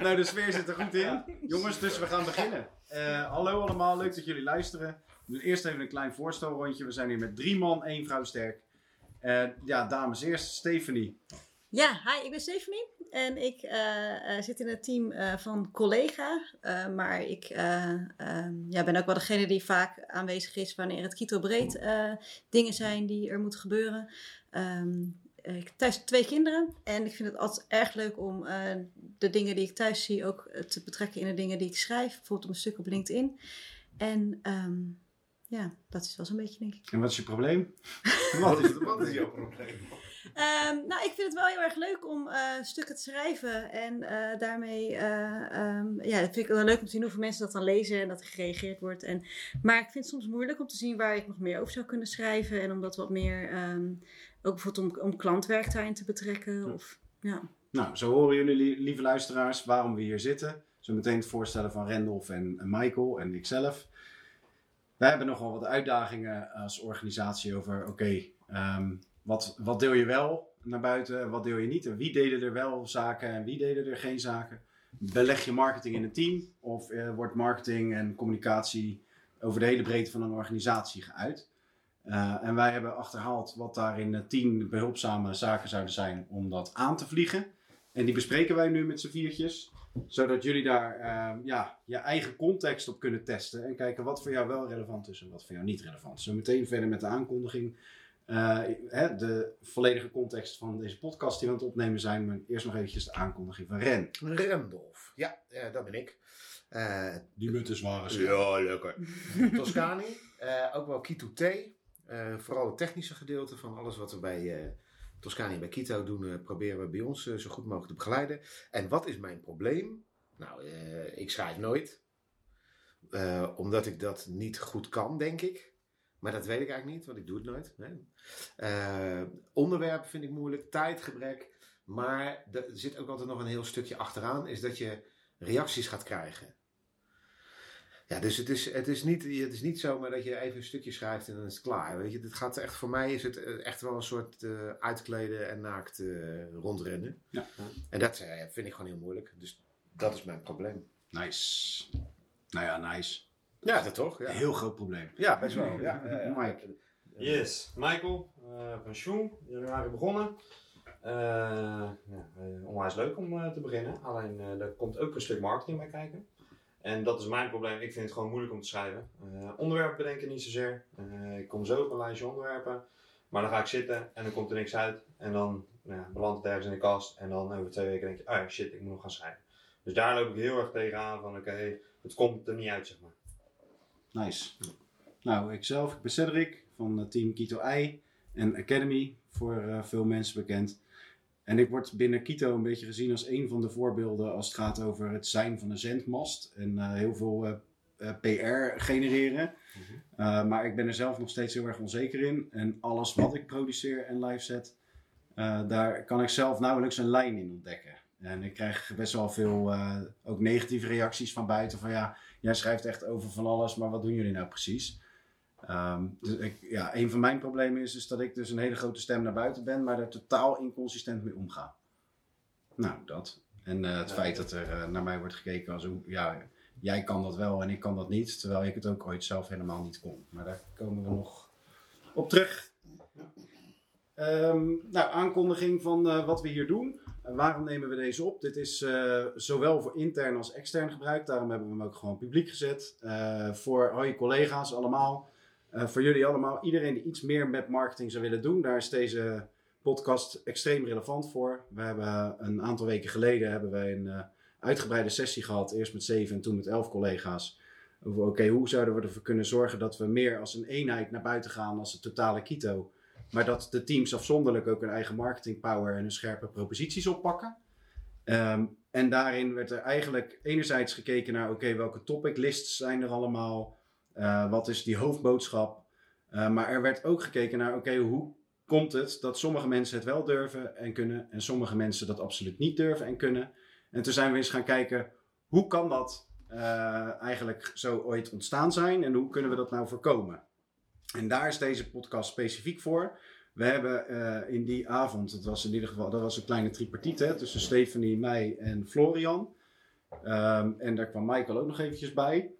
nou, de sfeer zit er goed in. Jongens, dus we gaan beginnen. Uh, hallo allemaal, leuk dat jullie luisteren. We eerst even een klein voorstelrondje. We zijn hier met drie man, één vrouw sterk. Uh, ja, dames eerst, Stephanie. Ja, hi, ik ben Stephanie. En ik uh, zit in het team van collega. maar ik ehm, ja, ben ook wel degene die vaak aanwezig is wanneer het Kito breed dingen zijn die er moeten gebeuren. Um, ik heb thuis twee kinderen en ik vind het altijd erg leuk om uh, de dingen die ik thuis zie ook eh, te betrekken in de dingen die ik schrijf. Bijvoorbeeld op een stuk op LinkedIn. En um, ja, dat is wel zo'n beetje, denk ik. En wat is je probleem? wat, is, wat is jouw probleem? Um, nou, ik vind het wel heel erg leuk om uh, stukken te schrijven. En uh, daarmee, uh, um, ja, dat vind ik wel leuk om te zien hoeveel mensen dat dan lezen en dat er gereageerd wordt. En, maar ik vind het soms moeilijk om te zien waar ik nog meer over zou kunnen schrijven. En om dat wat meer um, ook bijvoorbeeld om, om klantwerk daarin te betrekken. Of, ja. Nou, zo horen jullie, lieve luisteraars, waarom we hier zitten. Zo meteen het voorstellen van Randolph en, Michael en ikzelf. Wij hebben nogal wat uitdagingen als organisatie over, oké, okay, um, wat, wat deel je wel naar buiten, wat deel je niet? En wie deden er wel zaken en wie deden er geen zaken? Beleg je marketing in een team of uh, wordt marketing en communicatie over de hele breedte van een organisatie geuit? Uh, en wij hebben achterhaald wat daar in tien behulpzame zaken zouden zijn om dat aan te vliegen. En die bespreken wij nu met z'n viertjes. Zodat jullie daar uh, ja, je eigen context op kunnen testen. En kijken wat voor jou wel relevant is en wat voor jou niet relevant is. Zo meteen verder met de aankondiging. Uh, hè, de volledige context van deze podcast die we aan het opnemen zijn. Maar eerst nog eventjes de aankondiging van Ren. Rendolf. Ja, dat ben ik. die mutten waren Ja, lekker. Toscani. ook wel Kito T. Uh, vooral het technische gedeelte van alles wat we bij uh, Toscani en bij Quito doen, uh, proberen we bij ons zo goed mogelijk te begeleiden. En wat is mijn probleem? Nou, ik schrijf nooit. omdat ik dat niet goed kan, denk ik. Maar dat weet ik eigenlijk niet, want ik doe het nooit. Nee. onderwerpen vind ik moeilijk, tijdgebrek. Maar er zit ook altijd nog een heel stukje achteraan, is dat je reacties gaat krijgen. Ja, dus het is, het, is niet, het is niet zomaar dat je even een stukje schrijft en dan is het klaar. Weet je, het gaat echt, voor mij is het eh, echt wel een soort uh, uitkleden en naakt uh, rondrennen. Ja. En dat uh, vind ik gewoon heel moeilijk. Dus dat is mijn probleem. Nice. Nou ja, nice. Ja, dat toch? Ja. Heel groot probleem. Ja, best wel. Ja, Mike. Yes, Michael van Schoen, januari begonnen. ja, onwijs leuk om te beginnen. Alleen er komt ook een stuk marketing bij kijken. En dat is mijn probleem. Ik vind het gewoon moeilijk om te schrijven. Uh, onderwerpen bedenken niet zozeer. Uh, ik kom zo op een lijstje onderwerpen. Maar dan ga ik zitten en dan komt er niks uit. En dan nou ja, belandt het ergens in de kast. En dan over twee weken denk je, oh shit, ik moet nog gaan schrijven. Dus daar loop ik heel erg tegenaan van, oké, het komt er niet uit, zeg maar. Nice. Nou, ikzelf, ik ben Cedric van team Kito I en Academy, voor veel mensen bekend. En ik word binnen Kito een beetje gezien als een van de voorbeelden als het gaat over het zijn van een zendmast en uh, heel veel uh, uh, PR genereren. Mhm. maar ik ben er zelf nog steeds heel erg onzeker in. En alles wat ik produceer en live zet, daar kan ik zelf nauwelijks een lijn in ontdekken. En ik krijg best wel veel ook negatieve reacties van buiten. Van ja, jij schrijft echt over van alles, maar wat doen jullie nou precies? Um, dus ik, ja, een van mijn problemen is, is dat ik dus een hele grote stem naar buiten ben, maar er totaal inconsistent mee omga. Nou, dat. En uh, het feit dat er uh, naar mij wordt gekeken als hoe, ja, jij kan dat wel en ik kan dat niet, terwijl ik het ook ooit zelf helemaal niet kon. Maar daar komen we nog op terug. Um, nou, aankondiging van uh, wat we hier doen. waarom nemen we deze op? Dit is zowel voor intern als extern gebruik. Daarom hebben we hem ook gewoon publiek gezet. voor al je collega's allemaal. Uh, voor jullie allemaal, iedereen die iets meer met marketing zou willen doen, daar is deze podcast extreem relevant voor. We hebben een aantal weken geleden hebben wij een uh, uitgebreide sessie gehad, eerst met zeven en toen met elf collega's. Over oké, hoe zouden we ervoor kunnen zorgen dat we meer als een eenheid naar buiten gaan als het totale Kito. Maar dat de teams afzonderlijk ook een eigen marketing power en een scherpe proposities oppakken. Um, en daarin werd er eigenlijk enerzijds gekeken naar oké, welke topic lists zijn er allemaal. Uh, wat is die hoofdboodschap? Uh, maar er werd ook gekeken naar, oké, hoe komt het dat sommige mensen het wel durven en kunnen en sommige mensen dat absoluut niet durven en kunnen? En toen zijn we eens gaan kijken, hoe kan dat uh, eigenlijk zo ooit ontstaan zijn en hoe kunnen we dat nou voorkomen? En daar is deze podcast specifiek voor. We hebben in die avond, dat was in ieder geval dat was een kleine tripartite tussen Stephanie, mij en Florian. Ehm, en daar kwam Michael ook nog eventjes bij.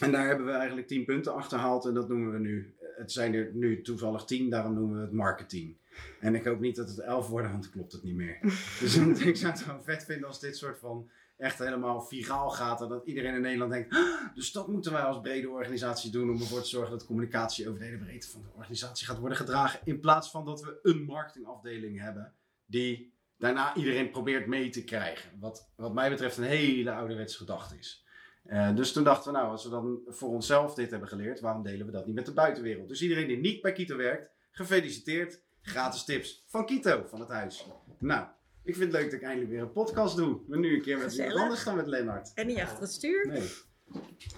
En daar hebben we eigenlijk 10 punten achterhaald. En dat noemen we nu. Het zijn er nu toevallig 10, daarom noemen we het marketing. En ik hoop niet dat het 11 worden, want dan klopt het niet meer. dus ik zou het gewoon vet vinden als dit soort van echt helemaal viraal gaat. En dat iedereen in Nederland denkt, "Ah, dus dat moeten wij als brede organisatie doen om ervoor te zorgen dat communicatie over de hele breedte van de organisatie gaat worden gedragen. In plaats van dat we een marketingafdeling hebben die daarna iedereen probeert mee te krijgen. Wat, wat mij betreft een hele ouderwetse gedachte is. Eh, dus toen dachten we, nou, als we dan voor onszelf dit hebben geleerd, waarom delen we dat niet met de buitenwereld? Dus iedereen die niet bij Kito werkt, gefeliciteerd. Gratis tips van Kito, van het huis. Nou, ik vind het leuk dat ik eindelijk weer een podcast doe. Maar nu een keer met iemand anders dan met Lennart. En niet achter het stuur. Nee.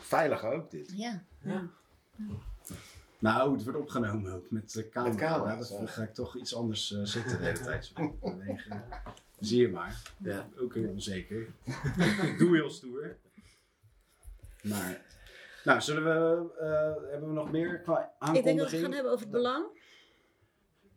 Veilig ook dit. Ja. Ja. Nou, het wordt opgenomen ook met de camera. Met camera, Ja, dat zo. ga ik toch iets anders eh, zitten de hele tijd. Zie je maar. Ja. Ook heel onzeker. ik doe heel stoer. Maar, nou, zullen we, eh, hebben we nog meer qua aankondiging? Ik denk dat we het gaan hebben over het belang.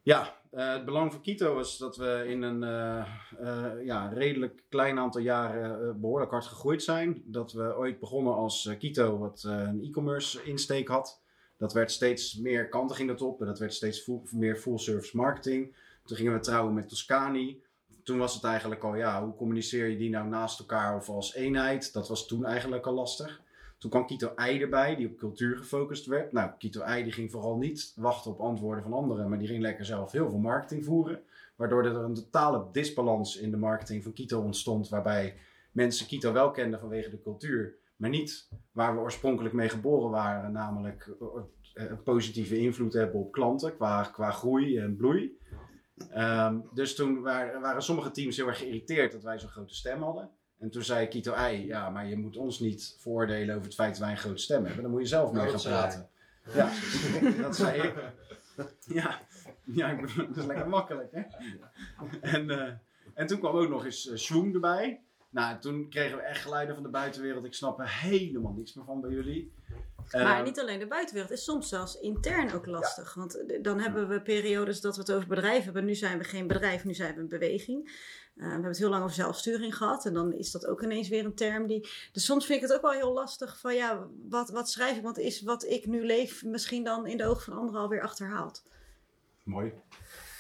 Ja, eh, het belang van Kito was dat we in een eh, ja, redelijk klein aantal jaren eh, behoorlijk hard gegroeid zijn. Dat we ooit begonnen als Kito, wat een e-commerce insteek had. Dat werd steeds meer kanten ging dat op en dat werd steeds full- meer full service marketing. Toen gingen we trouwen met Toscani. Toen was het eigenlijk al, ja, hoe communiceer je die nou naast elkaar of als eenheid? Dat was toen eigenlijk al lastig. Toen kwam Kito Ei erbij, die op cultuur gefocust werd. Nou, Kito Ei die ging vooral niet wachten op antwoorden van anderen, maar die ging lekker zelf heel veel marketing voeren. Waardoor er een totale disbalans in de marketing van Kito ontstond, waarbij mensen Kito wel kenden vanwege de cultuur, maar niet waar we oorspronkelijk mee geboren waren, namelijk eh, een positieve invloed hebben op klanten qua, qua groei en bloei. Ehm, dus toen waren, waren sommige teams heel erg geïrriteerd dat wij zo'n grote stem hadden. En toen zei Kito Ei, ja, maar je moet ons niet voordelen over het feit dat wij een grote stem hebben. Dan moet je zelf Nou, mee gaan praten. Ja, dat zei ik. Ja, ja ik bedoel, dat is lekker makkelijk, hè? En, eh, en toen kwam ook nog eens uh, erbij. Nou, toen kregen we echt geluiden van de buitenwereld. Ik snap er helemaal niks meer van bij jullie. Maar Ehm, niet alleen de buitenwereld. Het is soms zelfs intern ook lastig. Want eh, dan hebben we periodes dat we het over bedrijven hebben. Nu zijn we geen bedrijf, nu zijn we een beweging. Eh, we hebben het heel lang over zelfsturing gehad. En dan is dat ook ineens weer een term die... Dus soms vind ik het ook wel heel lastig van ja, wat, wat schrijf ik? Want is wat ik nu leef misschien dan in de ogen van anderen alweer achterhaald. Mooi.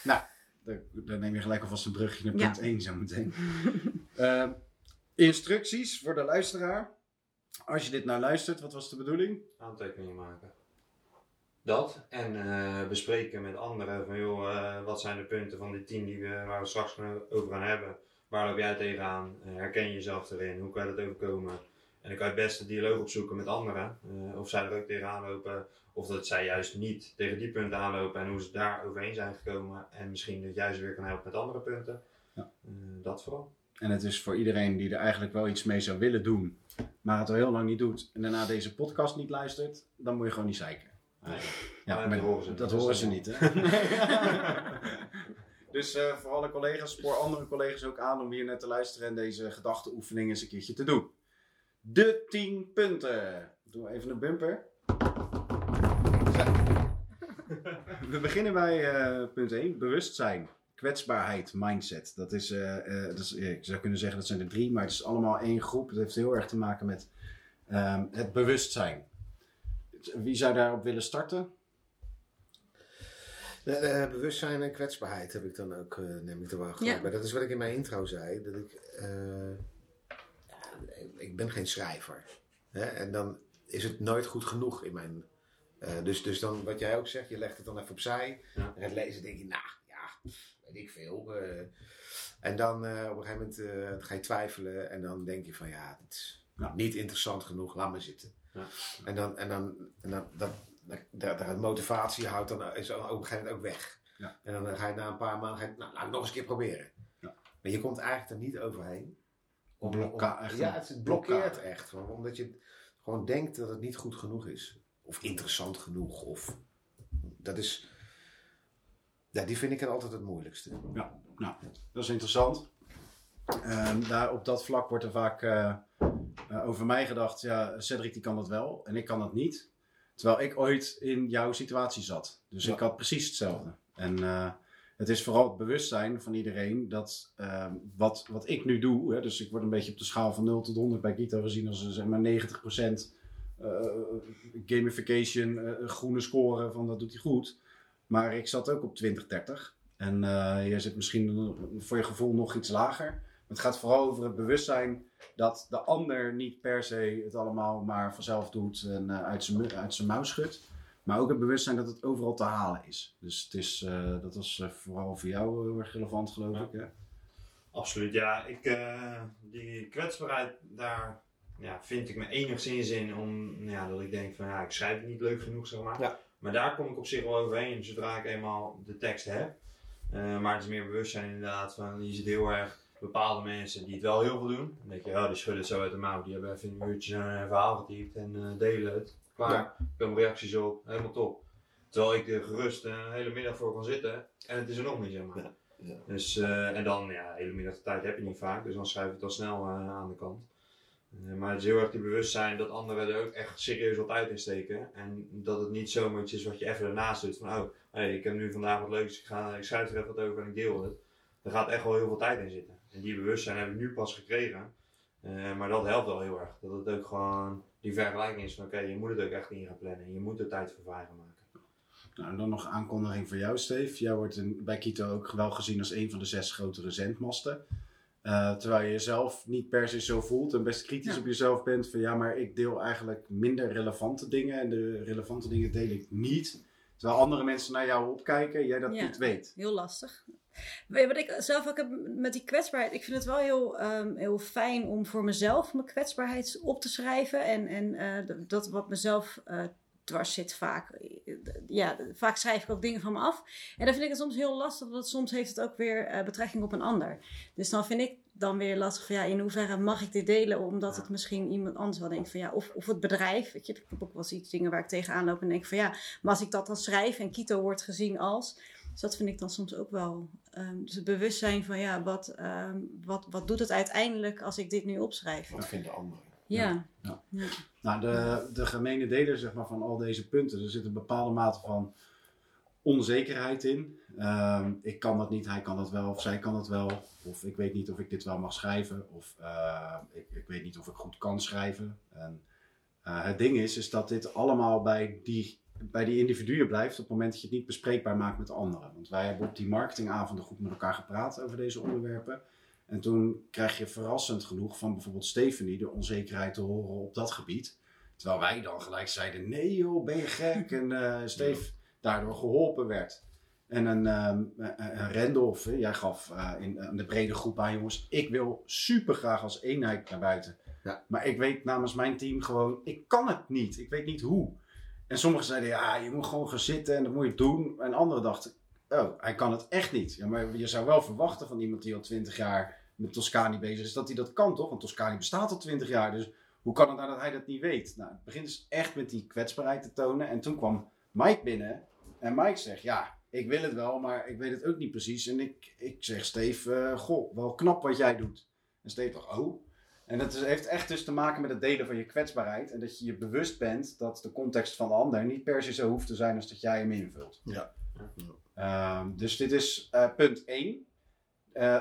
Nou, daar, daar neem je gelijk alvast een brugje naar Ja. punt 1 zo meteen. Ehm, instructies voor de luisteraar. Als je dit nou luistert, wat was de bedoeling? aantekeningen maken. Dat en eh, bespreken met anderen van joh, eh, wat zijn de punten van die tien die we, waar we straks over gaan hebben. Waar loop jij tegenaan? Eh, herken je jezelf erin? Hoe kan je dat overkomen? En dan kan je het beste dialoog opzoeken met anderen. of zij er ook tegenaan lopen. Of dat zij juist niet tegen die punten aanlopen en hoe ze daar overheen zijn gekomen. En misschien dat jij ze weer kan helpen met andere punten. Ja. Dat vooral. En het is voor iedereen die er eigenlijk wel iets mee zou willen doen, maar het al heel lang niet doet en daarna deze podcast niet luistert, dan moet je gewoon niet zeiken. Eigenlijk. Ja, Maar maar dat horen ze niet. dat Dus horen ze niet, hè? dus eh, voor alle collega's, spoor andere collega's ook aan om hier net te luisteren en deze gedachteoefening eens een keertje te doen. De 10 punten. Doe even een bumper. We beginnen bij eh, punt 1, bewustzijn. Kwetsbaarheid, mindset. Dat is, eh, dat is, ik zou kunnen zeggen dat zijn er drie, maar het is allemaal één groep. Het heeft heel erg te maken met ehm, het bewustzijn. Wie zou daarop willen starten? Eh, eh, bewustzijn en kwetsbaarheid heb ik dan ook, eh, neem ik er wel gelijk Ja. bij. Dat is wat ik in mijn intro zei. Dat ik, eh, ik ben geen schrijver. Hè? En dan is het nooit goed genoeg in mijn... eh, dus, dus dan, wat jij ook zegt, je legt het dan even opzij. Ja. En het lezen denk je, nou, ja, weet ik veel. eh. en dan eh, op een gegeven moment eh, ga je twijfelen. En dan denk je van, ja, het is Ja. niet interessant genoeg, laat maar zitten. Ja. En dan, en dan, en dan dat, dat, dat, motivatie houdt dan is op een gegeven moment ook weg. Ja. En dan ga je na een paar maanden, je, nou, laat ik nog eens een keer proberen. Ja. Maar je komt eigenlijk er niet overheen. Om- Blokka- om- echt ja, het, het blokkeert echt. want- Omdat je gewoon denkt dat het niet goed genoeg is. Of interessant genoeg. Of, dat is, ja, die vind ik dan altijd het moeilijkste. Nou, dat is interessant. Ehm, daar, op dat vlak wordt er vaak eh, eh, over mij gedacht, ja, Cedric die kan dat wel en ik kan dat niet. Terwijl ik ooit in jouw situatie zat. Dus Ja. ik had precies hetzelfde. En, eh, het is vooral het bewustzijn van iedereen dat ehm, wat, wat ik nu doe, hè, dus ik word een beetje op de schaal van 0 tot 100 bij Gito gezien als eh, zeg maar 90% eh, gamification, groene scoren van dat doet hij goed. Maar ik zat ook op 20, 30. En jij zit misschien voor je gevoel nog iets lager. Het gaat vooral over het bewustzijn dat de ander niet per se het allemaal maar vanzelf doet en eh, uit zijn uit zijn mouw schudt. Maar ook het bewustzijn dat het overal te halen is. Dus het is, eh, dat was eh, vooral voor jou heel erg relevant, geloof Ja. ik. Hè? Absoluut, ja. Ik, eh, die kwetsbaarheid, daar ja, vind ik me enigszins in om, ja, dat ik denk van ja, ik schrijf het niet leuk genoeg, zeg maar. Ja. Maar daar kom ik op zich wel overheen, zodra ik eenmaal de tekst heb. Eh, maar het is meer bewustzijn inderdaad van, je ziet heel erg bepaalde mensen die het wel heel veel doen. Dan denk je, ja, die schudden het zo uit de mouw. Die hebben even een uurtje een verhaal getypt en eh, delen het. Klaar, Ja. er komen reacties op, helemaal top. Terwijl ik er gerust een hele middag voor kan zitten en het is er nog niet, zeg maar. Ja, ja. Dus, eh, en dan, ja, hele middag de tijd heb je niet vaak, dus dan schrijf je het al snel eh, aan de kant. Maar het is heel erg die bewustzijn dat anderen er ook echt serieus wat tijd in steken. En dat het niet zomaar iets is wat je even ernaast doet. Van, oh, hey, ik heb nu vandaag wat leuks, ik, ga, ik schrijf er even wat over en ik deel het. Er gaat echt wel heel veel tijd in zitten. En die bewustzijn heb ik nu pas gekregen. Eh, maar dat helpt wel heel erg. Dat het ook gewoon die vergelijking is van, oké, je moet het ook echt in gaan plannen. Je moet er tijd voor maken. Nou, en dan nog een aankondiging voor jou, Steve. Jij wordt in, bij Kito ook wel gezien als een van de zes grotere zendmasten. Eh, terwijl je jezelf niet per se zo voelt en best kritisch Ja. op jezelf bent. Van ja, maar ik deel eigenlijk minder relevante dingen. En de relevante dingen deel ik niet. Terwijl andere mensen naar jou opkijken, jij dat Ja. niet weet. Heel lastig. Wat ik zelf ook heb met die kwetsbaarheid? Ik vind het wel heel, ehm, heel fijn om voor mezelf mijn kwetsbaarheid op te schrijven. En, en eh, dat wat mezelf eh, dwars zit vaak. Ja, vaak schrijf ik ook dingen van me af. En dan vind ik het soms heel lastig, want soms heeft het ook weer eh, betrekking op een ander. Dus dan vind ik dan weer lastig van ja, in hoeverre mag ik dit delen? Omdat het misschien iemand anders wel denkt van ja, of, of het bedrijf. Weet je, ik heb ook wel eens iets dingen waar ik tegenaan loop en denk van ja, maar als ik dat dan schrijf en Kito wordt gezien als. Dus dat vind ik dan soms ook wel. ehm, dus het bewustzijn van ja, wat, ehm, wat, wat doet het uiteindelijk als ik dit nu opschrijf? Wat vinden anderen? Ja, Nou, de, de gemene deler zeg maar, van al deze punten, er zit een bepaalde mate van onzekerheid in. Ehm, ik kan dat niet, hij kan dat wel, of zij kan dat wel. Of ik weet niet of ik dit wel mag schrijven. Of eh, ik, ik weet niet of ik goed kan schrijven. En, eh, het ding is, is dat dit allemaal bij die, bij die individuen blijft op het moment dat je het niet bespreekbaar maakt met anderen. Want wij hebben op die marketingavonden goed met elkaar gepraat over deze onderwerpen. En toen krijg je verrassend genoeg van bijvoorbeeld Stephanie de onzekerheid te horen op dat gebied. Terwijl wij dan gelijk zeiden: nee joh, ben je gek? En eh Steve daardoor geholpen werd. En een, ehm een Randolph, hè, jij gaf eh, in, in de brede groep aan jongens: ik wil super graag als eenheid naar buiten. Ja. Maar ik weet namens mijn team gewoon: ik kan het niet. Ik weet niet hoe. En sommigen zeiden: ja, je moet gewoon gaan zitten en dat moet je doen. En anderen dachten: oh, hij kan het echt niet. Ja, maar je zou wel verwachten van iemand die al 20 jaar met Toscani bezig is, dat hij dat kan toch? Want Toscani bestaat al 20 jaar. Dus hoe kan het nou dat hij dat niet weet? Nou, het begint dus echt met die kwetsbaarheid te tonen. En toen kwam Mike binnen. En Mike zegt, ja, ik wil het wel, maar ik weet het ook niet precies. En ik, ik zeg, Steve, eh, goh, wel knap wat jij doet. En Steve dacht, oh. En dat is, heeft echt dus te maken met het delen van je kwetsbaarheid. En dat je je bewust bent dat de context van de ander niet per se zo hoeft te zijn als dat jij hem invult. Ja. Ehm, dus dit is eh, punt 1.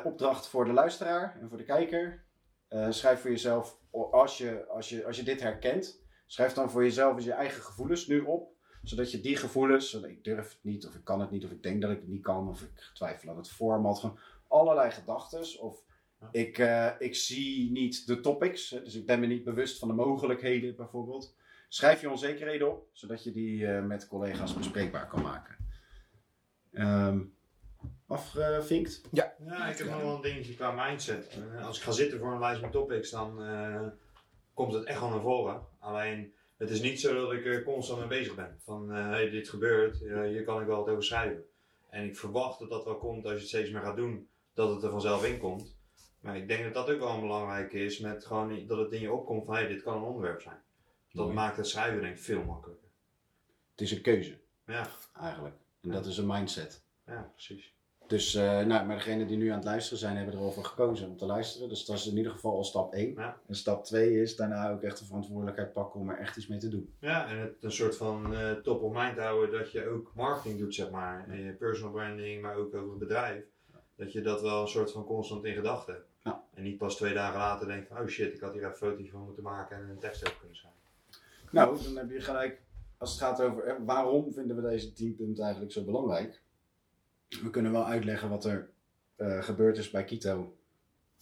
opdracht voor de luisteraar en voor de kijker. Eh, schrijf voor jezelf, als je, als, je, als je dit herkent, schrijf dan voor jezelf eens je eigen gevoelens nu op. Zodat je die gevoelens, zodat ik durf het niet, of ik kan het niet, of ik denk dat ik het niet kan, of ik twijfel aan het format, gewoon allerlei gedachten. Of ik, eh, ik zie niet de topics, dus ik ben me niet bewust van de mogelijkheden bijvoorbeeld. Schrijf je onzekerheden op, zodat je die eh, met collega's bespreekbaar kan maken. Ehm afgevinkt? Ja, ik heb nog wel een dingetje qua mindset. Eh, als ik ga zitten voor een lijst met topics, dan eh, komt het echt wel naar voren. Alleen, het is niet zo dat ik er constant mee bezig ben. Van, eh, hey, dit gebeurt, hier kan ik wel wat over schrijven. En ik verwacht dat dat wel komt als je het steeds meer gaat doen, dat het er vanzelf in komt. Maar ik denk dat dat ook wel een belangrijke is, met gewoon dat het in je opkomt van, hey, dit kan een onderwerp zijn. Dat Mooi. maakt het schrijven denk ik veel makkelijker. Het is een keuze, Ja, eigenlijk. En dat is een mindset. ja precies. Dus, uh, nou, maar degenen die nu aan het luisteren zijn, hebben erover gekozen om te luisteren. Dus dat is in ieder geval al stap 1. Ja. En stap 2 is daarna ook echt de verantwoordelijkheid pakken om er echt iets mee te doen. Ja, en het een soort van uh, top of mind houden dat je ook marketing doet, zeg maar. En je personal branding, maar ook over het bedrijf. Dat je dat wel een soort van constant in gedachten hebt. Ja. En niet pas twee dagen later denkt van, oh shit, ik had hier een fotootje van moeten maken en een tekst over kunnen schrijven. Nou, dan heb je gelijk, als het gaat over eh, waarom vinden we deze 10 punten eigenlijk zo belangrijk. We kunnen wel uitleggen wat er uh, gebeurd is bij Kito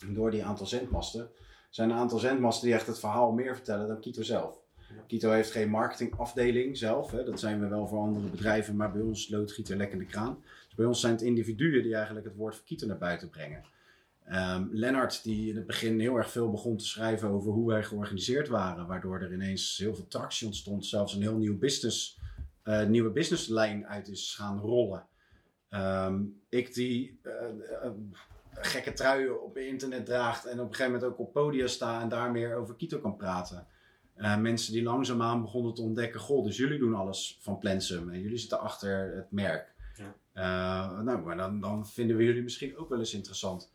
door die aantal zendmasten. Er zijn een aantal zendmasten die echt het verhaal meer vertellen dan Kito zelf. Ja. Kito heeft geen marketingafdeling zelf, hè. dat zijn we wel voor andere bedrijven, maar bij ons loodgieter lekkende kraan. Dus bij ons zijn het individuen die eigenlijk het woord voor Kito naar buiten brengen. Um, Lennart, die in het begin heel erg veel begon te schrijven over hoe wij georganiseerd waren, waardoor er ineens heel veel tractie ontstond, zelfs een heel nieuw business, uh, nieuwe businesslijn uit is gaan rollen. Um, ik die uh, uh, gekke truien op internet draagt en op een gegeven moment ook op podia sta en daar meer over Kito kan praten. Uh, mensen die langzaamaan begonnen te ontdekken, goh, dus jullie doen alles van Plensum en jullie zitten achter het merk. Ja. nou, maar dan, dan vinden we jullie misschien ook wel eens interessant.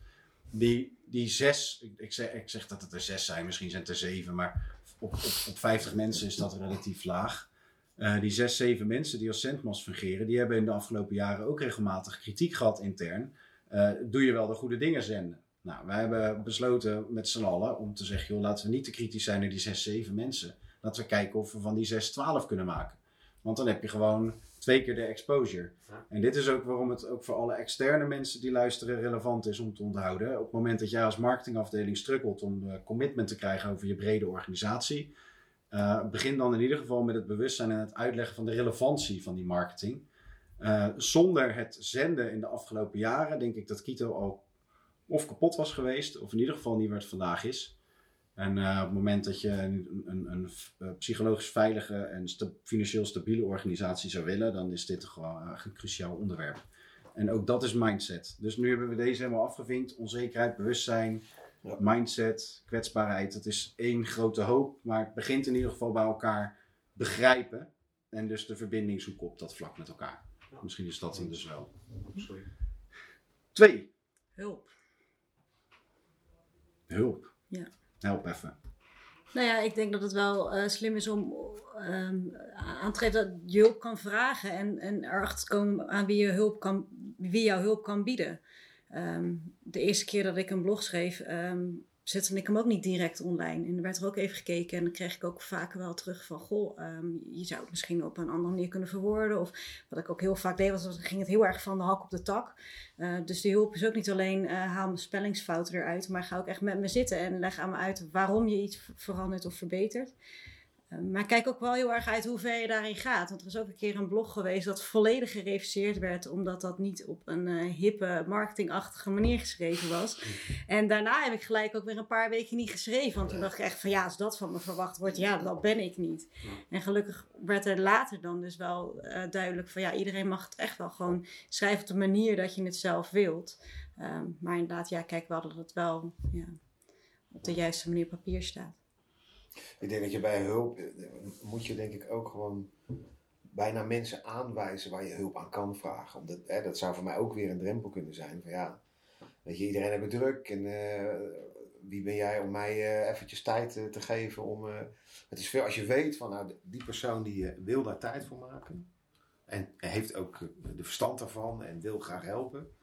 Die, die zes, ik, zeg, ik zeg dat het er zes zijn, misschien zijn het er zeven, maar op, op, op 50 mensen is dat relatief laag. Uh, die zes, zeven mensen die als centmas fungeren, die hebben in de afgelopen jaren ook regelmatig kritiek gehad intern. Uh, doe je wel de goede dingen zenden? Nou, wij hebben besloten met z'n allen om te zeggen, joh, laten we niet te kritisch zijn naar die zes, zeven mensen. Laten we kijken of we van die zes, twaalf kunnen maken. Want dan heb je gewoon twee keer de exposure. Ja. En dit is ook waarom het ook voor alle externe mensen die luisteren relevant is om te onthouden. Op het moment dat jij als marketingafdeling strukkelt om uh, commitment te krijgen over je brede organisatie, uh, begin dan in ieder geval met het bewustzijn en het uitleggen van de relevantie van die marketing. Uh, zonder het zenden in de afgelopen jaren denk ik dat Kito al of kapot was geweest, of in ieder geval niet waar het vandaag is. En uh, op het moment dat je een, een, een, een psychologisch veilige en sta financieel stabiele organisatie zou willen, dan is dit gewoon een cruciaal onderwerp. En ook dat is mindset. Dus nu hebben we deze helemaal afgevinkt. Onzekerheid, bewustzijn, ja. mindset, kwetsbaarheid. Het is één grote hoop, maar het begint in ieder geval bij elkaar begrijpen. En dus de verbinding zoeken op dat vlak met elkaar. Ja. Misschien is dat hem dus wel. Sorry. Twee. Hulp. Hulp. Ja. Help even. Nou ja, ik denk dat het wel uh, slim is om um, aan te geven dat je hulp kan vragen en, en erachter komen aan wie, je hulp kan, wie jouw hulp kan bieden. Um, de eerste keer dat ik een blog schreef, um, zette ik hem ook niet direct online. En er werd er ook even gekeken en dan kreeg ik ook vaker wel terug van... Goh, um, je zou het misschien op een andere manier kunnen verwoorden. Of wat ik ook heel vaak deed, was dan ging het heel erg van de hak op de tak. Uh, dus die hulp is ook niet alleen uh, haal mijn spellingsfouten eruit... maar ga ook echt met me zitten en leg aan me uit waarom je iets verandert of verbetert. Uh, maar kijk ook wel heel erg uit hoe ver je daarin gaat. Want er is ook een keer een blog geweest dat volledig gereviseerd werd, omdat dat niet op een uh, hippe, marketingachtige manier geschreven was. En daarna heb ik gelijk ook weer een paar weken niet geschreven. Want toen dacht ik echt van ja, als dat van me verwacht wordt, ja, dat ben ik niet. En gelukkig werd er later dan dus wel uh, duidelijk van ja, iedereen mag het echt wel gewoon schrijven op de manier dat je het zelf wilt. Um, maar inderdaad, ja, kijk wel dat het wel ja, op de juiste manier op papier staat. Ik denk dat je bij hulp, moet je denk ik ook gewoon bijna mensen aanwijzen waar je hulp aan kan vragen. Omdat, hè, dat zou voor mij ook weer een drempel kunnen zijn. Van ja, weet je, iedereen heeft druk en uh, wie ben jij om mij uh, eventjes tijd te geven om... het is veel, als je weet van nou, die persoon die wil daar tijd voor maken en heeft ook de verstand daarvan en wil graag helpen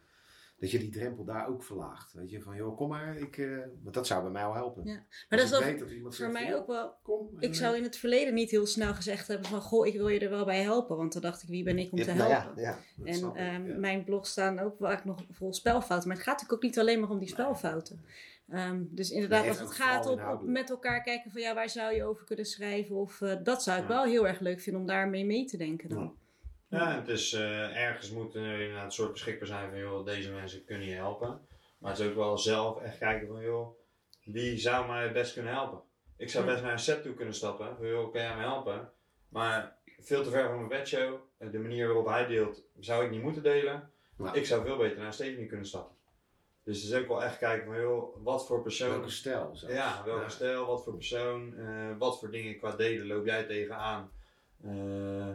dat je die drempel daar ook verlaagt. Weet je, van joh, kom maar, ik, uh, want dat zou bij mij al helpen. Ja. Maar Als dat is dat iemand voor zegt, mij ook wel... Kom, Ik en, zou eh, in het verleden niet heel snel gezegd hebben van... Goh, ik wil je er wel bij helpen. Want dan dacht ik, wie ben ik om ja, te nou helpen? Ja, ja, dat En ik, um, ja. mijn blog staan ook vaak nog vol spelfouten. Maar het gaat natuurlijk ook niet alleen maar om die spelfouten. Um, dus inderdaad, als het gaat op, met elkaar kijken van... Ja, waar zou je over kunnen schrijven? Of uh, dat zou ik Ja. wel heel erg leuk vinden om daarmee mee te denken dan. Ja, het is uh, ergens moet er inderdaad een soort beschikbaar zijn van joh, deze mensen kunnen je helpen. Maar het is ook wel zelf echt kijken van joh, wie zou mij het best kunnen helpen? Ik zou best naar een set toe kunnen stappen, van joh, kan jij me helpen? Maar veel te ver van mijn bedshow, eh, de manier waarop hij deelt, zou ik niet moeten delen. Ik zou veel beter naar Stephanie kunnen stappen. Dus het is ook wel echt kijken van joh, wat voor persoon... Welke stijl? zelfs. Ja, welke Ja. stijl, wat voor persoon, eh, wat voor dingen qua delen loop jij tegenaan. Eh,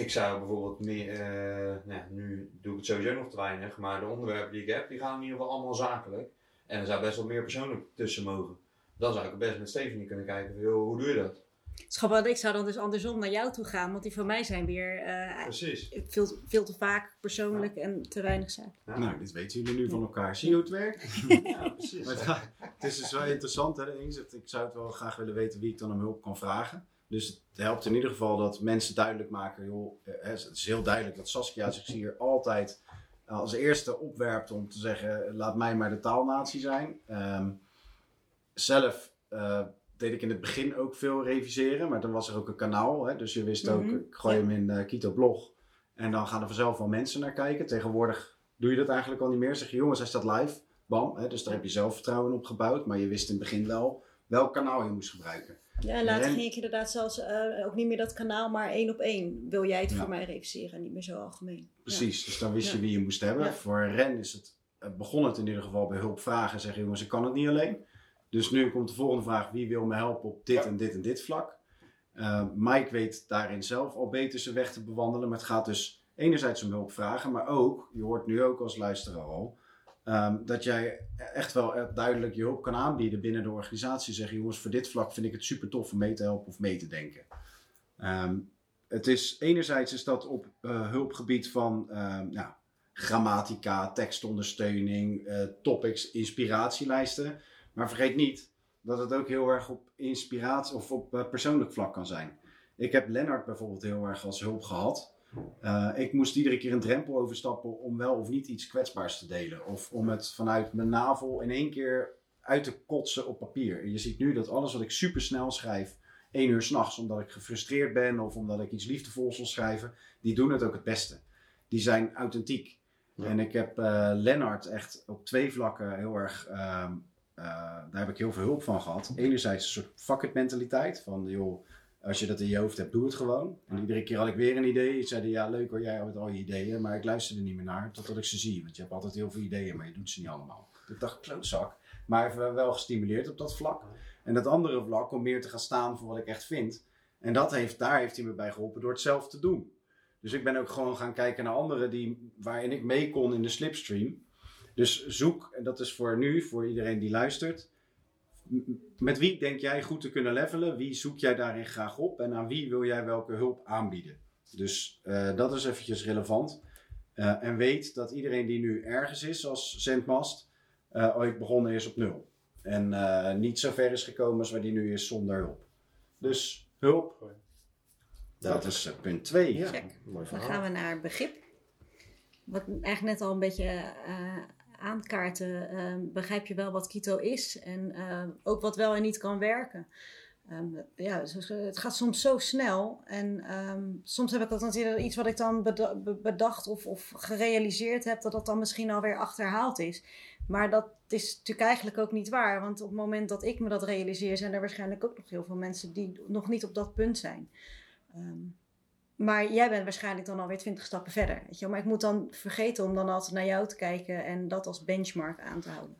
ik zou bijvoorbeeld meer, eh, nou ja, nu doe ik het sowieso nog te weinig, maar de onderwerpen die ik heb, die gaan in ieder geval allemaal zakelijk. En er zou best wel meer persoonlijk tussen mogen. Dan zou ik best met Stephanie kunnen kijken, van, joh, hoe doe je dat? Schat, ik zou dan dus andersom naar jou toe gaan, want die van mij zijn weer eh, Precies. veel, veel te vaak persoonlijk en te weinig. Ja. Nou, dit weten jullie nu van elkaar. Zie je hoe het werkt? Ja, precies. Maar het, gaat- het is dus wel interessant. Hè? De een zegt, ik zou het wel graag willen weten wie ik dan om hulp kan vragen. Dus het helpt in ieder geval dat mensen duidelijk maken. Joh, eh, het is heel duidelijk dat Saskia zich hier altijd als eerste opwerpt om te zeggen: laat mij maar de taalnatie zijn. Ehm, zelf eh, deed ik in het begin ook veel reviseren, maar dan was er ook een kanaal. Hè? Dus je wist ook, Mhm, ik gooi ja. hem in eh Kito Blog. En dan gaan er vanzelf wel mensen naar kijken. Tegenwoordig doe je dat eigenlijk al niet meer. Zeg je, jongens, hij staat live. Bam. Hè? Dus daar heb je zelfvertrouwen in opgebouwd. Maar je wist in het begin wel welk kanaal je moest gebruiken. Ja, en later En- ging ik inderdaad zelfs eh, ook niet meer dat kanaal, maar één op één. Wil jij het Ja. voor mij reviseren en niet meer zo algemeen. Precies. Dus dan wist je wie je moest hebben. Ja. Voor Ren is het, eh, begon het in ieder geval bij hulp vragen. Zeggen, jongens, ik kan het niet alleen. Dus nu komt de volgende vraag. Wie wil me helpen op dit Ja. en dit en dit vlak? Eh, Mike weet daarin zelf al beter zijn weg te bewandelen. Maar het gaat dus enerzijds om hulp vragen. Maar ook, je hoort nu ook als luisteraar al... ehm, dat jij echt wel echt duidelijk je hulp kan aanbieden binnen de organisatie. Zeggen, jongens, voor dit vlak vind ik het super tof om mee te helpen of mee te denken. Ehm, het is, enerzijds is dat op eh, hulpgebied van ehm, grammatica, tekstondersteuning, eh, topics, inspiratielijsten. Maar vergeet niet dat het ook heel erg op inspiratie of op eh, persoonlijk vlak kan zijn. Ik heb Lennart bijvoorbeeld heel erg als hulp gehad. Eh, ik moest iedere keer een drempel overstappen om wel of niet iets kwetsbaars te delen. Of om het vanuit mijn navel in één keer uit te kotsen op papier. En je ziet nu dat alles wat ik super snel schrijf, één uur s'nachts, omdat ik gefrustreerd ben of omdat ik iets liefdevols wil schrijven, die doen het ook het beste. Die zijn authentiek. Ja. En ik heb eh Lennart echt op twee vlakken heel erg, ehm, eh, daar heb ik heel veel hulp van gehad. Enerzijds een soort fuck it mentaliteit, van joh, als je dat in je hoofd hebt, doe het gewoon. En iedere keer had ik weer een idee. Zeiden ja, leuk hoor, jij hebt al je ideeën, maar ik luister er niet meer naar totdat ik ze zie. Want je hebt altijd heel veel ideeën, maar je doet ze niet allemaal. Ik dacht, klootzak. Maar even wel gestimuleerd op dat vlak. En dat andere vlak om meer te gaan staan voor wat ik echt vind. En dat heeft, daar heeft hij me bij geholpen door het zelf te doen. Dus ik ben ook gewoon gaan kijken naar anderen die, waarin ik mee kon in de slipstream. Dus zoek, en dat is voor nu, voor iedereen die luistert. Met wie denk jij goed te kunnen levelen? Wie zoek jij daarin graag op? En aan wie wil jij welke hulp aanbieden? Dus eh, dat is eventjes relevant. Eh, en weet dat iedereen die nu ergens is als zendmast, eh, ooit begonnen is op nul. En eh, niet zo ver is gekomen als waar die nu is zonder hulp. Dus hulp, dat is punt 2. Ja, mooi Dan gaan we naar begrip. Wat eigenlijk net al een beetje eh aankaarten, eh, begrijp je wel wat keto is en eh, ook wat wel en niet kan werken. Ehm, ja, het gaat soms zo snel en ehm, soms heb ik ook natuurlijk iets wat ik dan beda- be- bedacht of, of gerealiseerd heb, dat dat dan misschien alweer achterhaald is. Maar dat is natuurlijk eigenlijk ook niet waar, want op het moment dat ik me dat realiseer, zijn er waarschijnlijk ook nog heel veel mensen die nog niet op dat punt zijn. Ehm, maar jij bent waarschijnlijk dan alweer twintig stappen verder. Weet je? Maar ik moet dan vergeten om dan altijd naar jou te kijken en dat als benchmark aan te houden.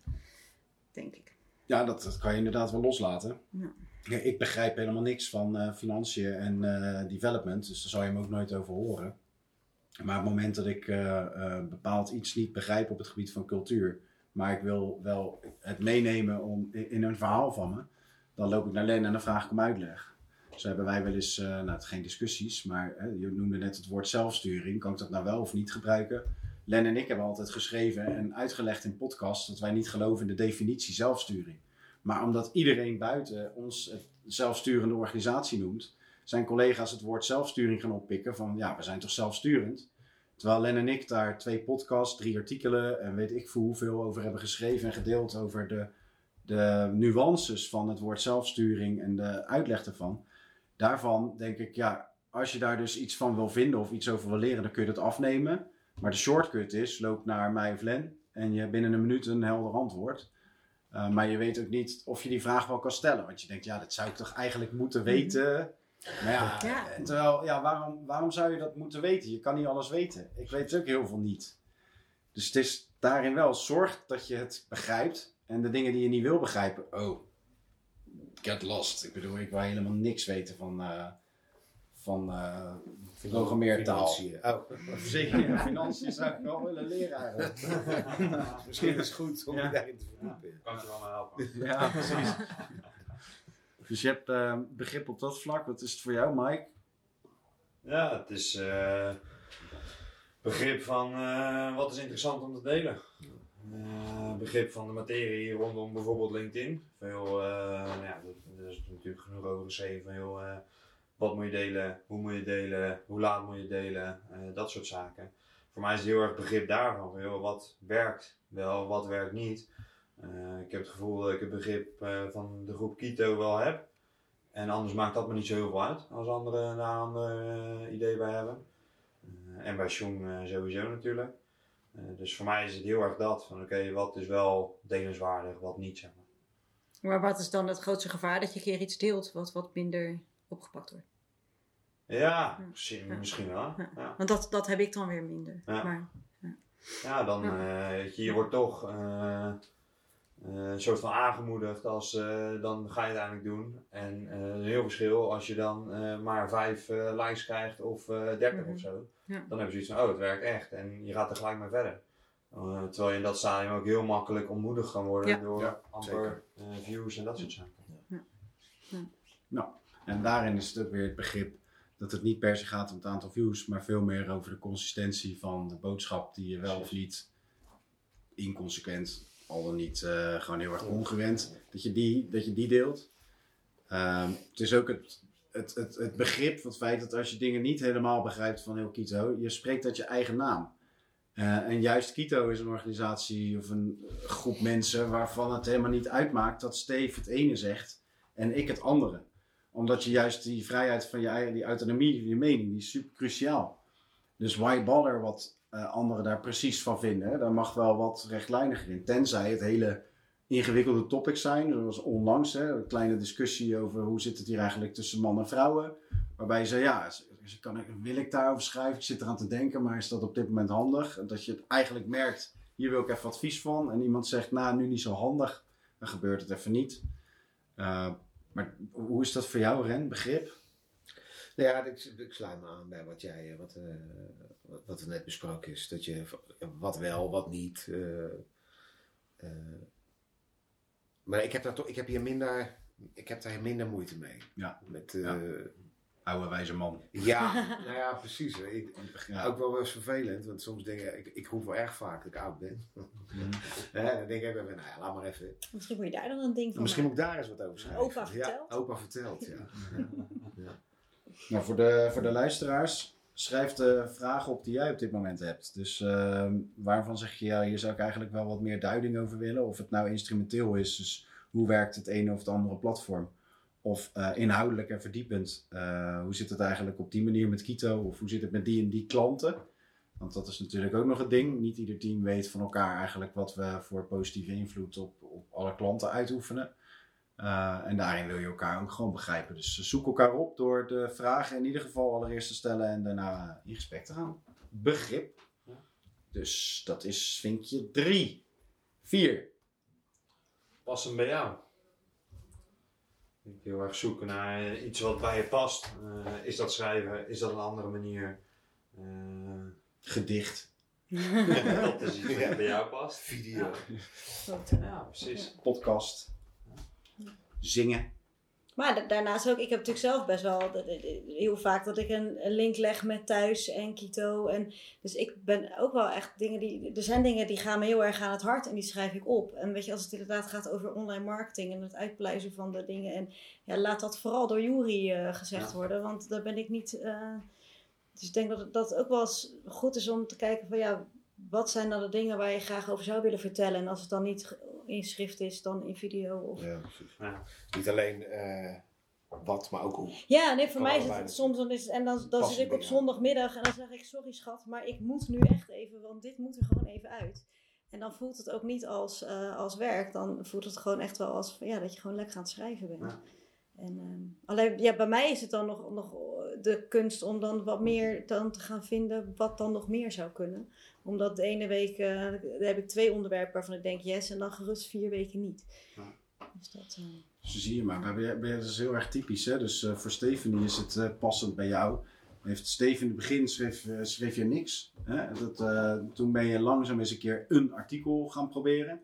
Denk ik. Ja, dat, dat kan je inderdaad wel loslaten. Ja. Ja, ik begrijp helemaal niks van eh, financiën en eh, development, dus daar zal je hem ook nooit over horen. Maar op het moment dat ik eh, bepaald iets niet begrijp op het gebied van cultuur, maar ik wil wel het meenemen om, in, in een verhaal van me, dan loop ik naar Len en dan vraag ik om uitleg. Zo hebben wij wel eens, eh, nou het geen discussies, maar je noemde net het woord zelfsturing. Kan ik dat nou wel of niet gebruiken? Len en ik hebben altijd geschreven en uitgelegd in podcasts dat wij niet geloven in de definitie zelfsturing. Maar omdat iedereen buiten ons zelfsturende organisatie noemt, zijn collega's het woord zelfsturing gaan oppikken van ja, we zijn toch zelfsturend. Terwijl Len en ik daar twee podcasts, drie artikelen en weet ik veel hoeveel over hebben geschreven en gedeeld over de, de nuances van het woord zelfsturing en de uitleg ervan. Daarvan denk ik, ja, als je daar dus iets van wil vinden of iets over wil leren, dan kun je dat afnemen. Maar de shortcut is, loop naar mij of Len en je hebt binnen een minuut een helder antwoord. Uh, maar je weet ook niet of je die vraag wel kan stellen. Want je denkt, ja, dat zou ik toch eigenlijk moeten weten. Maar ja, Ja. eh, terwijl, ja, waarom, waarom zou je dat moeten weten? Je kan niet alles weten. Ik weet ook heel veel niet. Dus het is daarin wel, zorg dat je het begrijpt. En de dingen die je niet wil begrijpen, oh, get lost. Ik bedoel, ik wil helemaal niks weten van, eh, van eh programmeertaal. Financiën. Oh, Verzekering en financiën zou ik wel willen leren eigenlijk. misschien is het goed om Ja. je daarin te verdiepen. Kan je wel mee helpen. Ja, precies. Dus je hebt eh, begrip op dat vlak. Wat is het voor jou, Mike? Ja, het is eh, begrip van eh, wat is interessant om te delen. Begrip van de materie rondom bijvoorbeeld LinkedIn. Veel, eh, nou ja, er is natuurlijk genoeg over geschreven. van, joh, eh, wat moet je delen, hoe moet je delen, hoe laat moet je delen, eh, dat soort zaken. Voor mij is het heel erg begrip daarvan. van, wat werkt wel, wat werkt niet. Ik heb het gevoel dat ik het begrip van de groep Kito wel heb. En anders maakt dat me niet zo heel veel uit als anderen daar een ander idee bij hebben. En bij Sjoen sowieso natuurlijk. Eh, dus voor mij is het heel erg dat. Van oké, wat is wel delenswaardig, wat niet zeg maar. Maar wat is dan het grootste gevaar dat je een keer iets deelt wat wat minder opgepakt wordt? Ja, Ja. misschien, wel. Ja. Want dat, dat heb ik dan weer minder. Ja. Maar, ja dan weet je, je wordt toch eh, een soort van aangemoedigd als eh, dan ga je het eigenlijk doen. En eh, een heel verschil als je dan eh, maar vijf eh, likes krijgt of eh 30 Mhm. of zo. Ja. Dan heb je zoiets van, oh het werkt echt. En je gaat er gelijk mee verder. Eh, terwijl je in dat stadium ook heel makkelijk ontmoedigd kan worden Ja. door Ja, amper eh, views en dat soort zaken. En daarin is het ook weer het begrip dat het niet per se gaat om het aantal views, maar veel meer over de consistentie van de boodschap die je wel of niet inconsequent, al dan niet eh, gewoon heel erg ongewend, dat je die, dat je die deelt. Ehm, het is ook het, het, het, het begrip van het feit dat als je dingen niet helemaal begrijpt van heel Kito, je spreekt uit je eigen naam. Eh, en juist Kito is een organisatie of een groep mensen waarvan het helemaal niet uitmaakt dat Steve het ene zegt en ik het andere omdat je juist die vrijheid van je eigen, die autonomie je mening, die is super cruciaal. Dus why bother wat eh, anderen daar precies van vinden? Daar mag wel wat rechtlijniger in. Tenzij het hele ingewikkelde topics zijn, zoals onlangs, hè, een kleine discussie over hoe zit het hier eigenlijk tussen man en vrouwen. Waarbij je zei, ja, kan ik, wil ik daarover schrijven? Ik zit eraan te denken, maar is dat op dit moment handig? Dat je het eigenlijk merkt, hier wil ik even advies van. En iemand zegt, nou, nu niet zo handig. Dan gebeurt het even niet. Eh, maar hoe is dat voor jou, Ren? Begrip? Nou ja, ik, ik sluit me aan bij wat jij, eh, wat, eh, wat, er net besproken is. Dat je wat wel, wat niet. eh, eh. maar ik heb, daar toch, ik heb hier minder, ik heb daar minder moeite mee. Ja. Met, eh, Ja. ja. Oude wijze man. nou ja, precies. Ik, Ja. Ook wel eens vervelend, want soms denk ik, ik, ik roep wel erg vaak dat ik oud ben. Mhm. Hè, dan denk ik even, nou ja, laat maar even. misschien moet je daar dan een ding van Misschien moet ik daar eens wat over schrijven. Opa vertelt. Ja, opa vertelt, ja. Nou, voor, de, voor de luisteraars, schrijf de vragen op die jij op dit moment hebt. Dus ehm, waarvan zeg je, ja, hier zou ik eigenlijk wel wat meer duiding over willen. Of het nou instrumenteel is, dus hoe werkt het ene of het andere platform. Of eh, inhoudelijk en verdiepend, eh, hoe zit het eigenlijk op die manier met Kito? Of hoe zit het met die en die klanten? Want dat is natuurlijk ook nog het ding. Niet ieder team weet van elkaar eigenlijk wat we voor positieve invloed op, op alle klanten uitoefenen. Uh, en daarin wil je elkaar ook gewoon begrijpen. Dus zoek elkaar op door de vragen in ieder geval allereerst te stellen en daarna in gesprek te gaan. Begrip. Dus dat is vinkje 3. 4. Past hem bij jou? Ik heel erg zoeken naar eh, iets wat bij je past. Eh, is dat schrijven? Is dat een andere manier? Eh, Gedicht. dat is iets wat bij jou past. Video. Eh. Ja, precies. Podcast. Zingen. Maar da- daarnaast ook, ik heb natuurlijk zelf best wel heel vaak dat ik een, link leg met thuis en Kito. En, dus ik ben ook wel echt dingen die. Er zijn dingen die gaan me heel erg aan het hart en die schrijf ik op. En weet je, als het inderdaad gaat over online marketing en het uitpluizen van de dingen. En ja, laat dat vooral door Jury eh, gezegd Ja. worden, want daar ben ik niet. eh, dus ik denk dat het, dat het ook wel eens goed is om te kijken van ja, wat zijn dan de dingen waar je graag over zou willen vertellen. En als het dan niet in schrift is, dan in video of Ja, precies. Ja. Niet alleen eh, wat, maar ook hoe. Ja, nee, voor mij is het soms dan is en dan, dan zit ik op zondagmiddag en dan zeg ik sorry schat, maar ik moet nu echt even, want dit moet er gewoon even uit. En dan voelt het ook niet als, eh, als werk, dan voelt het gewoon echt wel als ja, dat je gewoon lekker aan het schrijven bent. Ja. En, ehm, alleen ja, bij mij is het dan nog, nog de kunst om dan wat meer dan te gaan vinden wat dan nog meer zou kunnen. Omdat de ene week eh, heb ik twee onderwerpen waarvan ik denk yes en dan gerust vier weken niet. Ja. Dus dat, eh, Zo zie je maar. Maar dat is heel erg typisch. Hè? Dus eh, voor Stephanie is het passend bij jou. Heeft Steven in het begin schreef, schreef je niks. Hè? Dat, toen ben je langzaam eens een keer een artikel gaan proberen.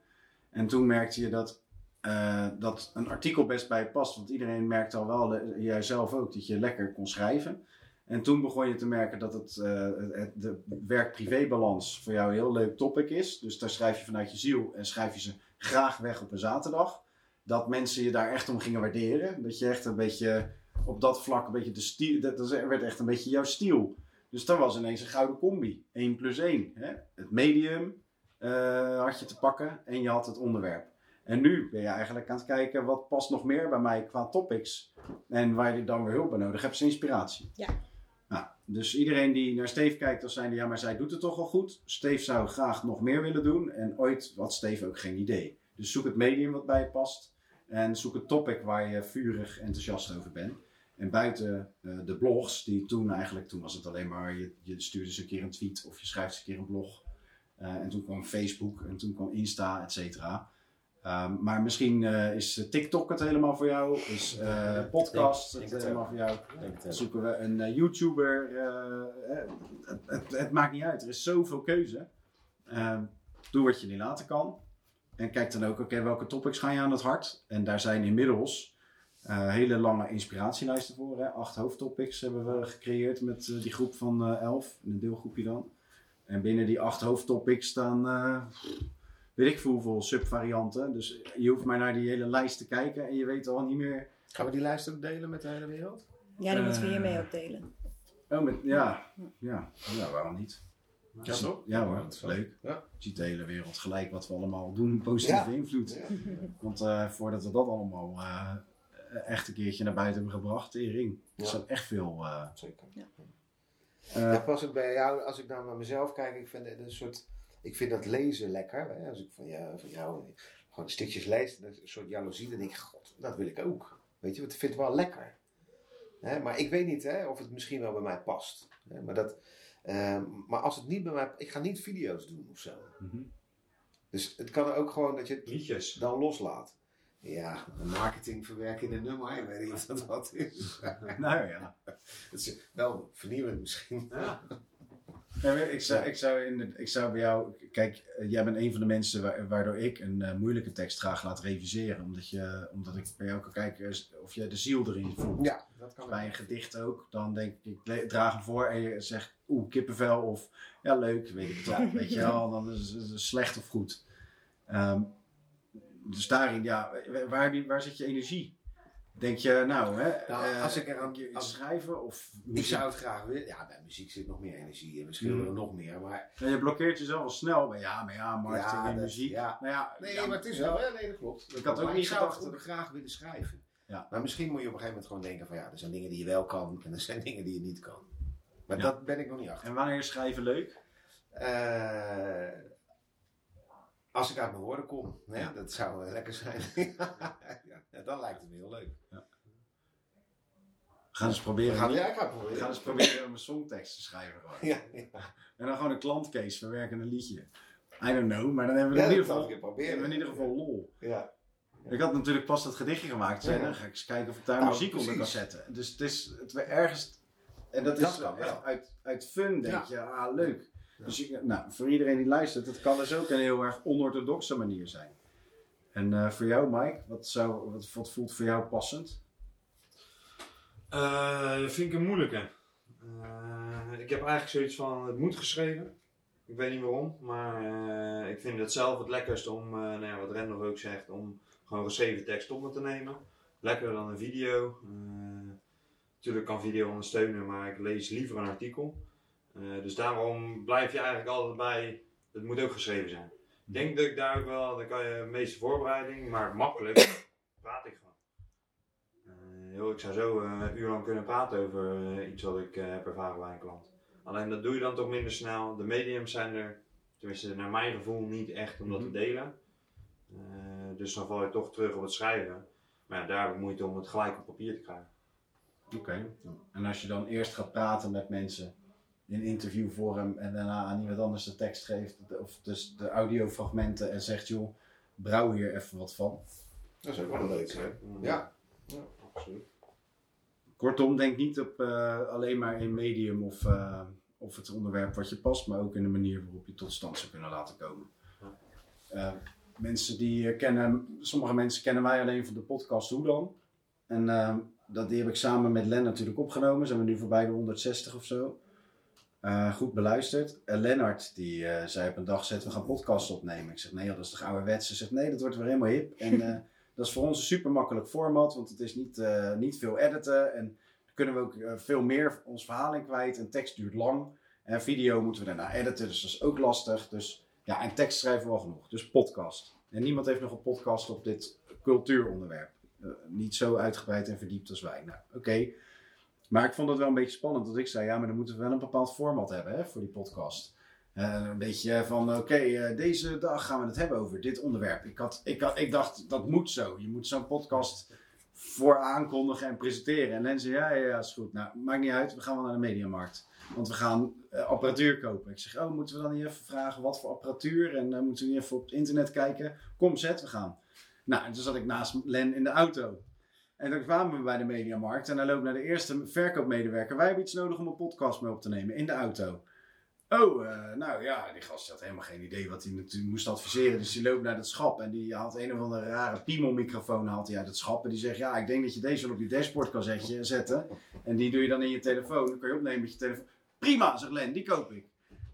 En toen merkte je dat, eh, dat een artikel best bij past. Want iedereen merkte al wel, eh, jij zelf ook, dat je lekker kon schrijven. En toen begon je te merken dat het, eh, het, de werk-privé-balans voor jou een heel leuk topic is. Dus daar schrijf je vanuit je ziel en schrijf je ze graag weg op een zaterdag. Dat mensen je daar echt om gingen waarderen. Dat je echt een beetje op dat vlak een beetje de dat werd echt een beetje jouw stiel. Dus dat was ineens een gouden combi. 1 plus 1. Hè? Het medium eh, had je te pakken en je had het onderwerp. En nu ben je eigenlijk aan het kijken wat past nog meer bij mij qua topics. En waar je dan weer hulp bij nodig hebt, is inspiratie. Ja. Nou, dus iedereen die naar Steve kijkt, dan zijn die, ja, maar zij doet het toch al goed. Steve zou graag nog meer willen doen. En ooit had Steve ook geen idee. Dus zoek het medium wat bij je past. En zoek het topic waar je vurig enthousiast over bent. En buiten eh, de blogs, die toen eigenlijk, toen was het alleen maar, je, je stuurde eens een keer een tweet of je schrijft eens een keer een blog. Eh, en toen kwam Facebook en toen kwam Insta, et cetera. Ehm, maar misschien eh, is eh, TikTok het helemaal voor jou, is eh, podcast Denk- het denk helemaal voor jou. Denk zoeken we een YouTuber. het, het, het maakt niet uit, er is zoveel keuze. Ehm, doe wat je niet laten kan. En kijk dan ook, oké, welke topics gaan je aan het hart? En daar zijn inmiddels hele lange inspiratielijsten voor. Hè? Acht hoofdtopics hebben we gecreëerd met die groep van elf, een deelgroepje dan. En binnen die acht hoofdtopics staan, weet ik veel hoeveel subvarianten. Dus je hoeft maar naar die hele lijst te kijken en je weet al niet meer Gaan we die lijst ook delen met de hele wereld? Ja, die moeten we Eh. hiermee ook delen. Oh, met, ja, ja, ja, waarom niet? Ja, toch? Ja hoor, dat is leuk. Ja. Je ziet de hele wereld gelijk wat we allemaal doen, positieve Ja. invloed. Want eh, voordat we dat allemaal eh, echt een keertje naar buiten hebben gebracht, tering. Er Ja. staat echt veel. eh, Zeker. eh, Ja, pas ik bij jou, als ik nou naar mezelf kijk, ik vind het een soort, ik vind dat lezen lekker. Hè? Als ik van jou, van jou gewoon stukjes lees, dat een soort jaloezie, dan denk ik, god, dat wil ik ook. Weet je, want ik vind het wel lekker. Hè? Maar ik weet niet hè, of het misschien wel bij mij past. Hè? Maar, dat, ehm, maar als het niet bij mij, ik ga niet video's doen of zo. mhm. Dus het kan ook gewoon dat je het Liedjes. dan loslaat. Ja, marketing verwerken in een nummer, ik weet niet of dat wat is. Nou ja. Het is wel vernieuwend misschien. Ja. Ik, zou, ik, zou in de, ik zou bij jou, kijk, eh, jij bent een van de mensen wa- waardoor ik een eh, moeilijke tekst graag laat reviseren. Omdat, je, omdat ik bij jou kan kijken is- of je de ziel erin voelt. Ja, dat kan Bij een gedicht ook, dan denk ik, ik draag hem voor en je zegt, oeh, kippenvel of ja, leuk, weet ik het. Weet je wel, dan is het slecht of goed. Ehm, dus daarin, ja, waar, waar zit je energie? Denk je, nou, hè, Nou, eh, als ik er aan- iets als- schrijven of Ik zou het graag willen. Ja, bij muziek zit nog meer energie en we schilderen nog meer. Maar Ja, je blokkeert jezelf al snel, maar ja, maar ja, marketing Ja, en muziek. ja. Nou ja, nee, ja, maar het is wel. hè? Nee, dat klopt. Ik had ook niet ik zou gedacht dat- ook graag willen schrijven. Ja. Maar misschien moet je op een gegeven moment gewoon denken van ja, er zijn dingen die je wel kan en er zijn dingen die je niet kan. Maar Ja. dat ben ik nog niet achter. En wanneer is schrijven leuk? Eh, als ik uit mijn woorden kom, hè, Ja. dat zou lekker zijn. ja, dan lijkt het me heel leuk. We gaan eens proberen. We gaan, ja, ik ga proberen. gaan eens proberen om een songtekst te schrijven. Gewoon. Ja, ja. En dan gewoon een klantcase verwerken een liedje. I don't know, maar dan hebben we Ja, in ieder geval, hebben we in ieder geval lol. Ja. Ik had natuurlijk pas dat gedichtje gemaakt. Zei, Ja. dan ga ik eens kijken of ik daar Nou, muziek onder kan zetten. Dus het is het we ergens. En dat, Dat is kan wel. uit, uit fun, denk Ja. je. Ah, leuk. Dus nou, voor iedereen die luistert, het kan dus ook een heel erg onorthodoxe manier zijn. En eh, voor jou, Mike, wat, zou, wat, wat voelt voor jou passend? Eh, dat vind ik een moeilijke. Eh, ik heb eigenlijk zoiets van, het moet geschreven. Ik weet niet waarom, maar ik vind het zelf het lekkerst om, eh, nou ja, wat Rendel ook zegt, om gewoon geschreven tekst op me te nemen. Lekkerder dan een video. Natuurlijk kan video ondersteunen, maar ik lees liever een artikel. Eh, dus daarom blijf je eigenlijk altijd bij, het moet ook geschreven zijn. Ik denk dat ik daar ook wel, dan kan je de meeste voorbereiding, maar makkelijk praat ik gewoon. Eh, joh, ik zou zo eh, een uur lang kunnen praten over eh, iets wat ik eh, heb ervaren bij een klant. Alleen dat doe je dan toch minder snel. De mediums zijn er, tenminste naar mijn gevoel, niet echt om dat te delen. Eh, dus dan val je toch terug op het schrijven. Maar ja, daar heb ik moeite om het gelijk op papier te krijgen. Oké. En als je dan eerst gaat praten met mensen in interviewvorm en daarna aan iemand anders de tekst geeft, of dus de audiofragmenten en zegt, joh, brouw hier even wat van. Dat is ook wel leuk, hè? Ja. ja absoluut. Kortom, denk niet op eh, alleen maar een medium of, eh, of het onderwerp wat je past, maar ook in de manier waarop je tot stand zou kunnen laten komen. Eh, mensen die kennen, sommige mensen kennen mij alleen van de podcast Hoe dan? En dat, die heb ik samen met Len natuurlijk opgenomen. Zijn we nu voorbij de 160 of zo. Eh, goed beluisterd. En Lennart die eh, zei op een dag, zet we gaan podcast opnemen. Ik zeg, nee joh, dat is toch ouderwets? Ze zegt, nee, dat wordt weer helemaal hip. En dat is voor ons een super makkelijk format, want het is niet, niet veel editen. En dan kunnen we ook veel meer ons verhaal in kwijt. En tekst duurt lang. En video moeten we daarna editen, dus dat is ook lastig. Dus ja, en tekst schrijven we wel genoeg. Dus podcast. En niemand heeft nog een podcast op dit cultuuronderwerp. Niet zo uitgebreid en verdiept als wij. Nou, oké. Maar ik vond het wel een beetje spannend dat ik zei, ja, maar dan moeten we wel een bepaald format hebben hè, voor die podcast. Eh, een beetje van, oké, eh, deze dag gaan we het hebben over dit onderwerp. Ik, had, ik, had, ik dacht, dat moet zo. Je moet zo'n podcast voor aankondigen en presenteren. En Len zei, ja, ja, ja, is goed. Nou, maakt niet uit, we gaan wel naar de mediamarkt. Want we gaan eh, apparatuur kopen. Ik zeg, oh, moeten we dan niet even vragen wat voor apparatuur? En eh, moeten we niet even op het internet kijken? Kom, zet, we gaan. Nou, en toen zat ik naast Len in de auto. En dan kwamen we bij de mediamarkt. En dan loopt naar de eerste verkoopmedewerker. Wij hebben iets nodig om een podcast mee op te nemen in de auto. Oh, eh, nou ja, die gast had helemaal geen idee wat hij natuurlijk moest adviseren. Dus die loopt naar het schap en die had een of andere rare piemelmicrofoon haalt hij uit het schap. En die zegt, ja, ik denk dat je deze wel op je dashboard kan zetten. En die doe je dan in je telefoon. Dan kan je opnemen met je telefoon. Prima, zegt Len, die koop ik.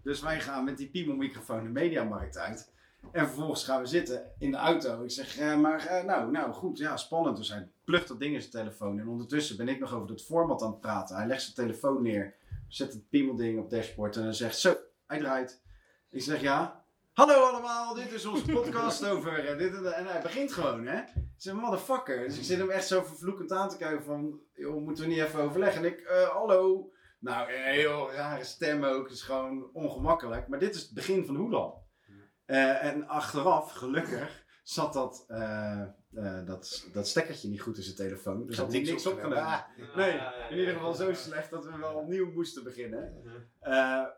Dus wij gaan met die piemelmicrofoon de mediamarkt uit. En vervolgens gaan we zitten in de auto. Ik zeg, eh, maar eh, nou, nou goed, ja, spannend. Dus hij plucht dat ding in zijn telefoon. En ondertussen ben ik nog over het format aan het praten. Hij legt zijn telefoon neer, zet het piemelding op dashboard en dan zegt, zo, hij draait. Ik zeg, ja. Hallo allemaal, dit is onze podcast over eh, dit en dat. En hij begint gewoon, hè. Ik zeg, motherfucker. Dus ik zit hem echt zo vervloekend aan te kijken van, joh, moeten we niet even overleggen? En ik, hallo. Nou, heel rare stem ook. Het is gewoon ongemakkelijk. Maar dit is het begin van Hoelan. Eh, en achteraf, gelukkig, zat dat, eh, eh, dat, dat stekkertje niet goed in zijn telefoon. Dus had hij niks opgenomen. Ah, Nee, in ieder geval zo slecht dat we wel opnieuw moesten beginnen.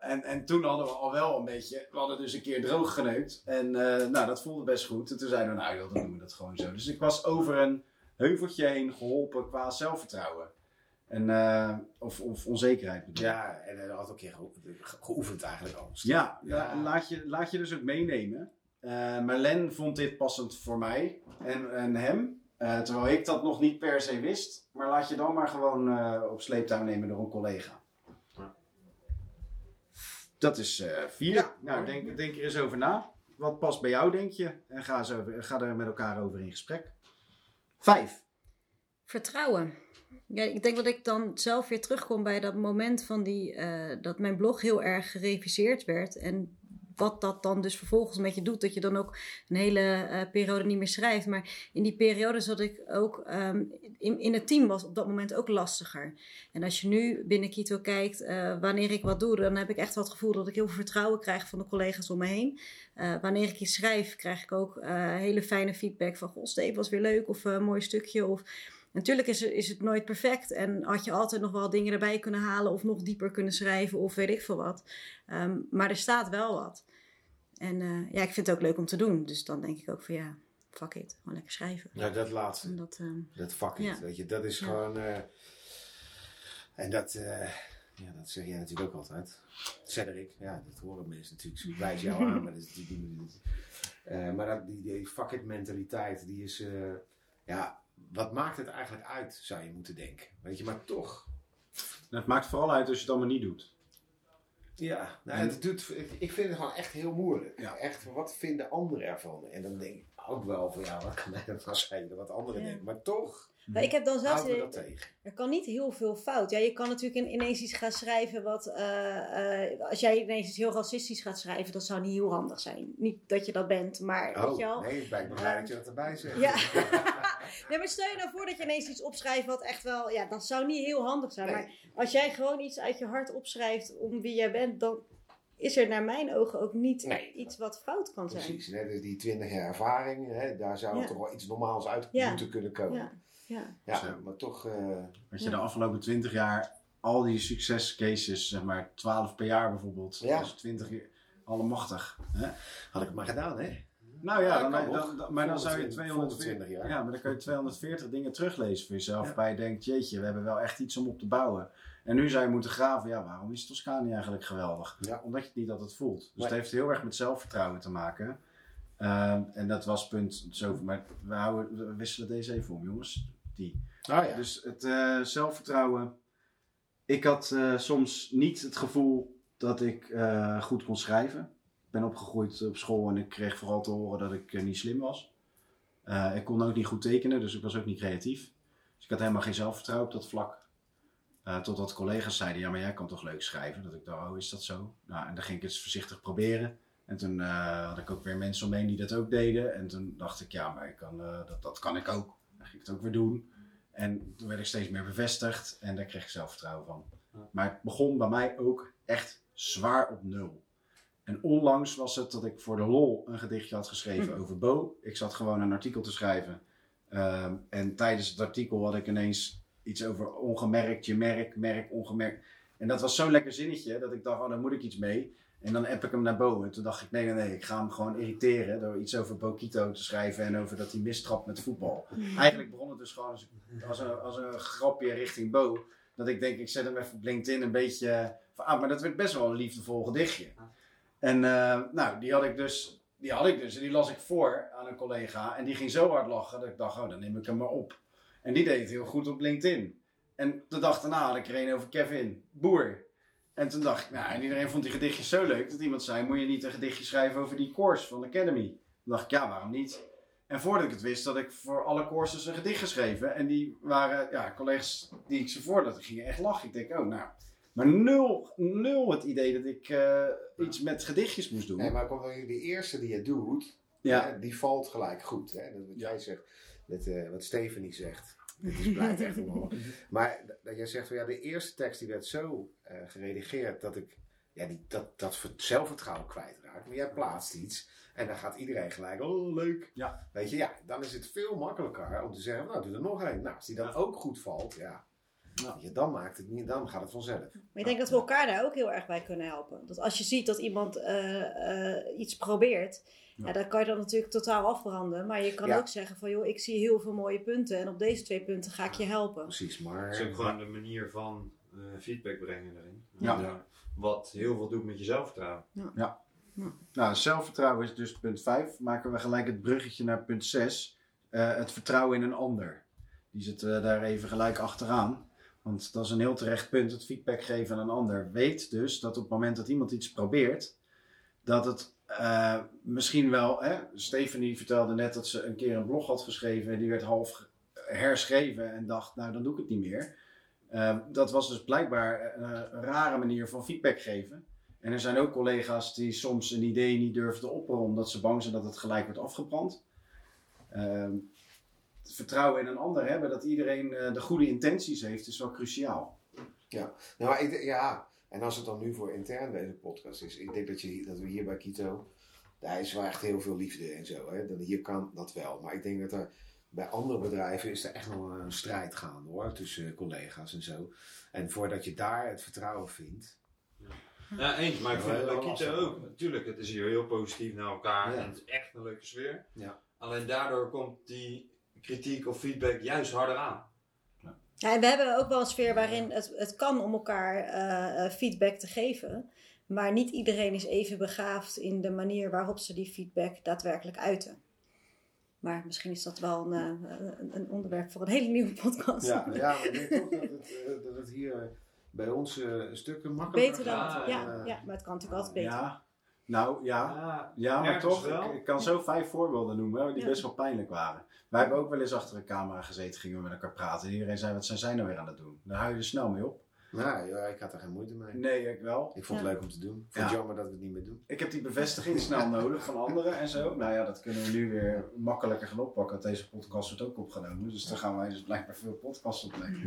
En, en toen hadden we al wel een beetje, we hadden dus een keer droog geneukt. En nou, dat voelde best goed. En toen zeiden we, nou joh, dan doen we dat gewoon zo. Dus ik was over een heuveltje heen geholpen qua zelfvertrouwen. En, eh, of, of onzekerheid bedoel ik. Ja, en hij had ook een keer ge- geoefend eigenlijk al. Ja, Ja. ja, laat, je, laat je dus ook meenemen. Eh maar Len vond dit passend voor mij en, en hem. Eh, terwijl ik dat nog niet per se wist. Maar laat je dan maar gewoon eh, op sleeptouw nemen door een collega. Ja. Dat is eh, vier. Ja. Nou, denk, denk er eens over na. Wat past bij jou, denk je? En ga, eens over, ga er met elkaar over in gesprek. Vijf. Vertrouwen. Ja, ik denk dat ik dan zelf weer terugkom bij dat moment van die, eh, dat mijn blog heel erg gereviseerd werd. En wat dat dan dus vervolgens met je doet, dat je dan ook een hele eh, periode niet meer schrijft. Maar in die periode zat ik ook, ehm, in, het team was op dat moment ook lastiger. En als je nu binnen Kito kijkt, eh, wanneer ik wat doe, dan heb ik echt wel het gevoel dat ik heel veel vertrouwen krijg van de collega's om me heen. Wanneer ik iets schrijf, krijg ik ook hele fijne feedback van, goh Steve, was weer leuk, of een mooi stukje, of... Natuurlijk is, is het nooit perfect en had je altijd nog wel dingen erbij kunnen halen of nog dieper kunnen schrijven of weet ik veel wat. Ehm, maar er staat wel wat. En eh, ja, ik vind het ook leuk om te doen. Dus dan denk ik ook van ja, fuck it, gewoon lekker schrijven. Ja, dat laatste. Ehm, Dat fuck it, Ja. weet je. Dat is Ja. gewoon... eh, en dat... eh, ja, dat zeg jij natuurlijk ook altijd. Cedric, ja, dat horen mensen natuurlijk. Ik wijs jou aan, maar dat is natuurlijk niet... Maar dat, die, die fuck it mentaliteit, die is... ja, wat maakt het eigenlijk uit, zou je moeten denken. Weet je, maar toch... En het maakt vooral uit als je het allemaal niet doet. Ja, nou, En- het doet, ik- vind het gewoon echt heel moeilijk. Ja. Echt, wat vinden anderen ervan? En dan denk ik ook wel van, ja, wat kan mij dat nou schelen wat anderen Ja. denken. Maar toch maar ik heb dan zelfs houden we de- dat tegen. Er kan niet heel veel fout. Ja, je kan natuurlijk in- ineens iets gaan schrijven wat. eh, eh, als jij ineens iets heel racistisch gaat schrijven, dat zou niet heel handig zijn. Niet dat je dat bent, maar weet je. Oh, nee, ik ben blij dat je dat erbij zegt. Ja. nee, maar stel je nou voor dat je ineens iets opschrijft wat echt wel. Ja, dat zou niet heel handig zijn. Nee. Maar als jij gewoon iets uit je hart opschrijft om wie jij bent, dan is er naar mijn ogen ook niet Nee. iets wat fout kan zijn. Precies, als die 20 jaar ervaring, hè, daar zou Ja. toch wel iets normaals uit Ja. moeten kunnen komen. Ja, ja. Maar toch, eh, Dat je de afgelopen 20 jaar al die succescases, zeg maar 12 per jaar bijvoorbeeld, Ja. dus 20 jaar, allemachtig. Hè? had ik het maar gedaan, hè? Nou ja, Ja, dan, dan, maar dan zou je 120 240, jaar. ja, maar dan kan je 240 dingen teruglezen voor jezelf. Ja. Waar je denkt, jeetje, we hebben wel echt iets om op te bouwen. En nu zou je moeten graven, ja, waarom is Toscani eigenlijk geweldig? Ja. Omdat je het niet altijd voelt. Dus Nee. het heeft heel erg met zelfvertrouwen te maken. Ehm, en dat was punt zo. Maar we, houden, we wisselen deze even om, jongens. Die. Ah ja. Dus het eh, zelfvertrouwen. Ik had eh, soms niet het gevoel dat ik eh, goed kon schrijven. Ik ben opgegroeid op school en ik kreeg vooral te horen dat ik niet slim was. Ik kon ook niet goed tekenen, dus ik was ook niet creatief. Dus ik had helemaal geen zelfvertrouwen op dat vlak. Totdat collega's zeiden, ja maar jij kan toch leuk schrijven? Dat ik dacht, oh is dat zo? Nou, en dan ging ik het eens voorzichtig proberen. En toen had ik ook weer mensen omheen die dat ook deden. En toen dacht ik, ja maar ik kan, dat, dat kan ik ook. Dan ging ik het ook weer doen. En toen werd ik steeds meer bevestigd en daar kreeg ik zelfvertrouwen van. Ja. Maar het begon bij mij ook echt zwaar op nul. En onlangs was het dat ik voor de lol een gedichtje had geschreven over Bo. Ik zat gewoon een artikel te schrijven. Ehm, en tijdens het artikel had ik ineens iets over ongemerkt, je merk, merk, ongemerkt. En dat was zo'n lekker zinnetje dat ik dacht, oh, daar moet ik iets mee. En dan app ik hem naar Bo. En toen dacht ik, nee, nee, nee, ik ga hem gewoon irriteren door iets over Bokito te schrijven en over dat hij mistrapt met voetbal. Eigenlijk begon het dus gewoon als, als, een, als een grapje richting Bo. Dat ik denk, ik zet hem even op LinkedIn een beetje van, ah, maar dat werd best wel een liefdevol gedichtje. En eh, nou, die had ik dus, die had ik dus en die las ik voor aan een collega. En die ging zo hard lachen dat ik dacht, oh, dan neem ik hem maar op. En die deed het heel goed op LinkedIn. En de dag daarna had ik er een over Kevin Boer. En toen dacht ik, nou, en iedereen vond die gedichtjes zo leuk dat iemand zei: Moet je niet een gedichtje schrijven over die course van de Academy? Toen dacht ik, ja, waarom niet? En voordat ik het wist, had ik voor alle courses een gedicht geschreven. En die waren, ja, collega's die ik ze voor die gingen echt lachen. Ik denk, oh, nou. Maar nul, nul het idee dat ik eh, iets met gedichtjes moest doen. Nee, maar de eerste die je doet, ja, die valt gelijk goed. Hè? Dat wat jij zegt, dat, eh, wat Stephanie zegt. Dat is blijft echt wel. Maar dat jij zegt van ja, de eerste tekst die werd zo geredigeerd dat ik ja, die, dat, dat ver- zelfvertrouwen kwijtraak. Maar jij plaatst iets en dan gaat iedereen gelijk, oh leuk. Ja. Weet je, ja, dan is het veel makkelijker om te zeggen, nou doe er nog één. Nou, als die dan ook goed valt, ja. Ja. Weet je, dan maakt het niet, dan gaat het vanzelf. Maar ik denk dat we elkaar daar ook heel erg bij kunnen helpen. Dat als je ziet dat iemand eh, eh, iets probeert, Ja. ja. dan kan je dat natuurlijk totaal afbranden. Maar je kan Ja. ook zeggen van, joh, ik zie heel veel mooie punten en op deze twee punten ga ik je helpen. Precies, Het maar... is ook gewoon de manier van eh, feedback brengen erin. Ja. Eh, wat heel veel doet met je zelfvertrouwen. Nou, zelfvertrouwen is dus punt 5. Maken we gelijk het bruggetje naar punt 6. het vertrouwen in een ander. Die zit eh, daar even gelijk achteraan. Want dat is een heel terecht punt. Het feedback geven aan een ander. Weet dus dat op het moment dat iemand iets probeert, dat het eh, misschien wel. Hè, Stephanie vertelde net dat ze een keer een blog had geschreven. En die werd half herschreven en dacht, nou dan doe ik het niet meer. Eh, dat was dus blijkbaar een, een rare manier van feedback geven. En er zijn ook collega's die soms een idee niet durven te opperen omdat ze bang zijn dat het gelijk wordt afgebrand. Ehm, het vertrouwen in een ander hebben, dat iedereen eh, de goede intenties heeft, is wel cruciaal. Nou, maar ik, ja, en als het dan nu voor intern deze podcast is, ik denk dat, je, dat we hier bij Kito, daar is wel echt heel veel liefde en zo. Hè? Dat, hier kan dat wel. Maar ik denk dat er bij andere bedrijven is er echt nog een strijd gaande hoor, tussen collega's en zo. En voordat je daar het vertrouwen vindt. Ja, eens. Maar ik Ja, vind het wel bij Kita ook. Natuurlijk, het is hier heel positief naar elkaar. Ja. En het is echt een leuke sfeer. Ja. Alleen daardoor komt die kritiek of feedback juist harder aan. Ja, en we hebben ook wel een sfeer waarin het, het kan om elkaar eh, eh, feedback te geven. Maar niet iedereen is even begaafd in de manier waarop ze die feedback daadwerkelijk uiten. Maar misschien is dat wel een, eh, een, een onderwerp voor een hele nieuwe podcast. Ja, ja maar ik denk toch dat het, eh, dat het hier bij ons eh, een stuk makkelijker Beter dan. gaat. Ja, ja, maar het kan natuurlijk altijd beter. Ja, nou ja, ja maar toch, wel. ik, ik kan zo vijf voorbeelden noemen die Ja. best wel pijnlijk waren. Wij hebben ook wel eens achter een camera gezeten, gingen we met elkaar praten. En iedereen zei, wat zijn zij nou weer aan het doen? Daar hou je er snel mee op. Nou ja, ik had er geen moeite mee. Nee, ik wel. Ik vond het Ja. leuk om te doen. Ik vond het Ja. jammer dat we het niet meer doen. Ik heb die bevestiging snel nodig van anderen en zo. Nou ja, dat kunnen we nu weer makkelijker gaan oppakken. Want deze podcast wordt ook opgenomen. Dus dan gaan wij dus blijkbaar veel podcasts opnemen.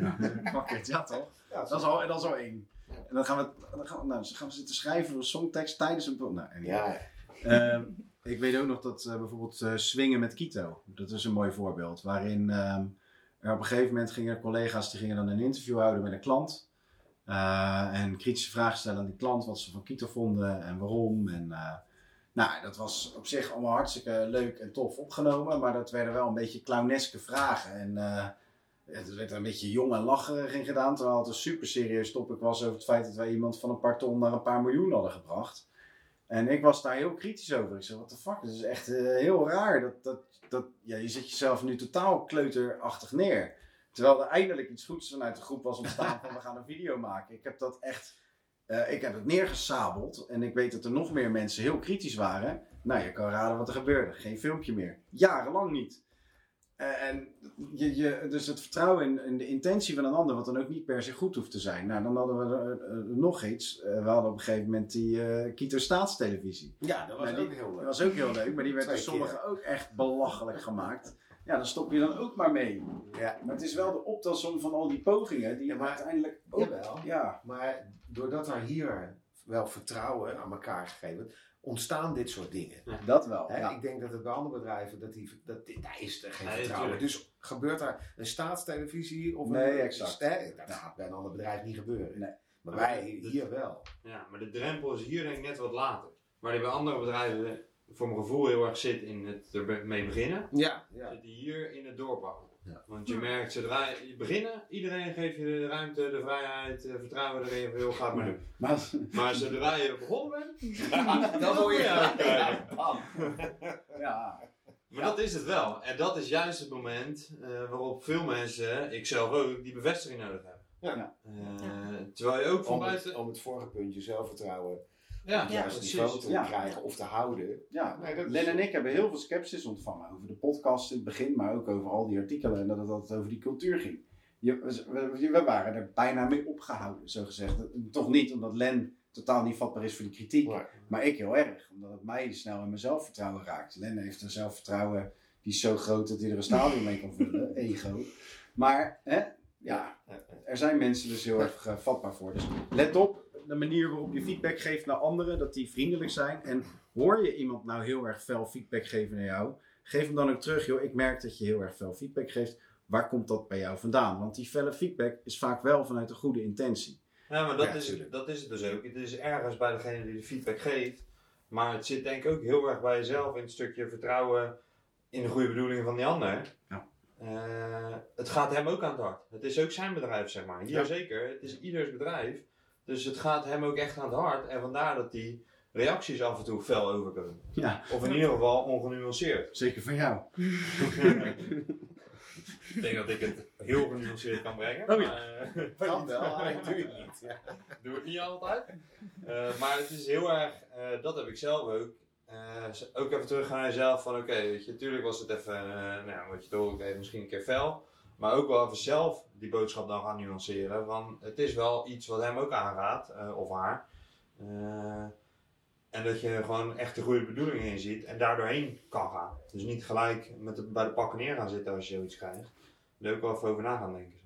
Ja, it, ja toch? Ja, Dat is al, dat is al één. En dan gaan we, dan gaan we, nou, dan gaan we zitten schrijven voor een songtekst tijdens een... Nou, anyway. ja, Ehm, ik weet ook nog dat eh, bijvoorbeeld eh, swingen met Kito, dat is een mooi voorbeeld. Waarin ehm, er op een gegeven moment gingen collega's die gingen dan een interview houden met een klant. Eh, en kritische vragen stellen aan die klant, wat ze van Kito vonden en waarom. En, eh, Nou, dat was op zich allemaal hartstikke leuk en tof opgenomen, maar dat werden wel een beetje clowneske vragen. En eh, het werd een beetje jong en lacherig in gedaan, terwijl het een super serieus topic was over het feit dat wij iemand van een paar ton naar een paar miljoen hadden gebracht. En ik was daar heel kritisch over. Ik zei, what the fuck, dat is echt heel raar. Dat, dat, dat, ja, je zet jezelf nu totaal kleuterachtig neer. Terwijl er eindelijk iets goeds vanuit de groep was ontstaan van we gaan een video maken. Ik heb dat echt, eh, ik heb het neergesabeld. En ik weet dat er nog meer mensen heel kritisch waren. Nou, je kan raden wat er gebeurde. Geen filmpje meer. Jarenlang niet. Eh, en je, je, dus het vertrouwen in, in de intentie van een ander, wat dan ook niet per se goed hoeft te zijn. Nou, dan hadden we er, eh, nog iets. We hadden op een gegeven moment die Kieto Staatstelevisie. Ja, dat was Nou, ook die- heel Dat leuk. was ook heel leuk, maar die werd door sommigen ook echt belachelijk gemaakt. Ja, dan stop je dan ook maar mee. Ja, Maar het is wel de optelsom van al die pogingen die Ja, maar- uiteindelijk ook... Jawel. Ja, maar doordat er hier wel vertrouwen aan elkaar gegeven wordt, ontstaan dit soort dingen. dat wel. Ja. Ik denk dat het bij andere bedrijven, dat die, dat, daar is er geen Nee, vertrouwen. tuurlijk. Dus gebeurt er een staatstelevisie of Nee, een, exact. Hè, dat gaat bij een ander bedrijf niet gebeuren. Nee. Maar wij hier wel. Ja, maar de drempel is hier denk ik net wat later. Waar die bij andere bedrijven voor mijn gevoel heel erg zit in het ermee beginnen. Ja, ja. Zit die hier in het doorpakken. Ja. Want je merkt, zodra je beginnen, iedereen geeft je de ruimte, de vrijheid, eh, vertrouwen erin, van, joh, ga het maar doen. Maar, Maar zodra je begonnen bent, Dan word je- ja, ja, Maar dat is het wel. En dat is juist het moment eh, waarop veel mensen, ik zelf ook, die bevestiging nodig hebben. Ja. Eh, terwijl je ook van Om het, buiten... om het vorige puntje zelfvertrouwen Ja, op juist niveau te Ja. krijgen of te houden. ja. Nee, dat is- Len en ik hebben heel veel sceptisch ontvangen over de podcast in het begin, maar ook over al die artikelen en dat het altijd over die cultuur ging. Je, we, we waren er bijna mee opgehouden, zo gezegd. Toch niet omdat Len totaal niet vatbaar is voor die kritiek, Maar, maar ik heel erg, omdat het mij snel in mijn zelfvertrouwen raakt. Len heeft een zelfvertrouwen die is zo groot dat hij er een stadion mee kan vullen, ego. Maar hè, ja, er zijn mensen dus heel erg eh, vatbaar voor. Dus let op de manier waarop je feedback geeft naar anderen, dat die vriendelijk zijn. En hoor je iemand nou heel erg fel feedback geven naar jou, geef hem dan ook terug. Joh, ik merk dat je heel erg fel feedback geeft. Waar komt dat bij jou vandaan? Want die felle feedback is vaak wel vanuit een goede intentie. Ja, maar dat, Ja, is, dat is het dus ook. Het is ergens bij degene die de feedback geeft. Maar het zit denk ik ook heel erg bij jezelf in het stukje vertrouwen in de goede bedoelingen van die ander. Ja. Eh, het gaat hem ook aan het hart. Het is ook zijn bedrijf, zeg maar. Hier Ja. zeker. Het is ieders bedrijf. Dus het gaat hem ook echt aan het hart. En vandaar dat die reacties af en toe fel overkomen. Ja, Of in ieder geval ongenuanceerd. zeker van jou. ik denk dat ik het heel genuanceerd kan brengen. Oh ja. maar, eh, kan wel, alleen doe je het niet. Ja. doe het niet altijd. Eh, maar het is heel erg, eh, dat heb ik zelf ook. eh, ook even terug naar jezelf van oké, weet je, natuurlijk was het even, nou ja, wat je toch even misschien een keer fel. Maar ook wel even zelf die boodschap dan gaan nuanceren. Van het is wel iets wat hem ook aangaat, eh, of haar. Eh, en dat je gewoon echt de goede bedoelingen in ziet en daardoorheen kan gaan. Dus niet gelijk met de, bij de pakken neer gaan zitten als je zoiets krijgt. Er ook wel even over na gaan denken.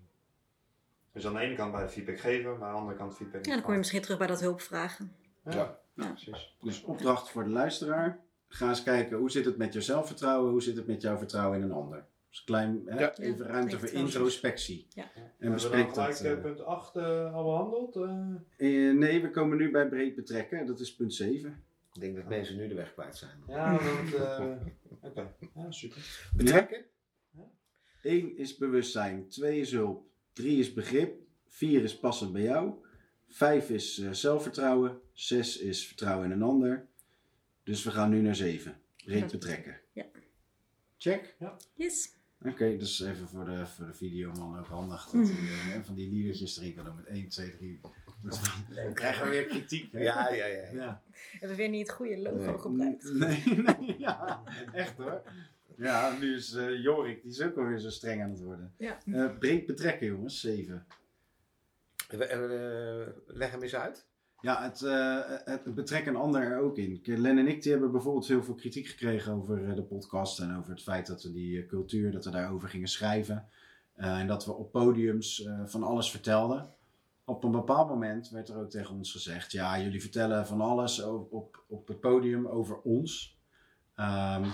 Dus aan de ene kant bij de feedback geven, maar aan de andere kant feedback Ja, dan kom je misschien terug bij dat hulpvragen. Ja, Ja. precies. Dus opdracht voor de luisteraar. Ga eens kijken hoe zit het met je zelfvertrouwen, hoe zit het met jouw vertrouwen in een ander. Dus klein, hè, Ja. even Ja, ruimte voor introspectie. Ja. En Hebben we bespreek gelijk dat. eh, eh, punt 8 eh, al behandeld? eh? eh, nee, we komen nu bij breed betrekken. Dat is punt 7. Ik denk dat mensen nu de weg kwijt zijn. Ja, want... eh, Oké, ja, super. Betrekken? 1 is bewustzijn, 2 is hulp, 3 is begrip, 4 is passend bij jou, 5 is eh, zelfvertrouwen, 6 is vertrouwen in een ander. Dus we gaan nu naar 7. Breed Ja. betrekken. Ja. Check. Yes. Oké, dus even voor de, voor de videoman ook handig. Dat hij eh, van die liedertjes erin kan doen met 1, 2, 3. Dan krijgen we weer kritiek. Hè? Ja, ja, ja. ja. Hebben we weer niet het goede logo Nee. gebruikt. Nee, nee, ja, echt hoor. Ja, nu is eh, Jorik, die is ook alweer zo streng aan het worden. Ja. Eh, breed betrekken, jongens, 7. We- eh, leg hem eens uit. Ja, het, eh, het betrekken een ander er ook in. Kijk, Len en ik die hebben bijvoorbeeld heel veel kritiek gekregen over eh, de podcast en over het feit dat we die eh, cultuur, dat we daarover gingen schrijven. Eh, en dat we op podiums eh, van alles vertelden. Op een bepaald moment werd er ook tegen ons gezegd: ja, jullie vertellen van alles op, op, op het podium over ons. Ehm,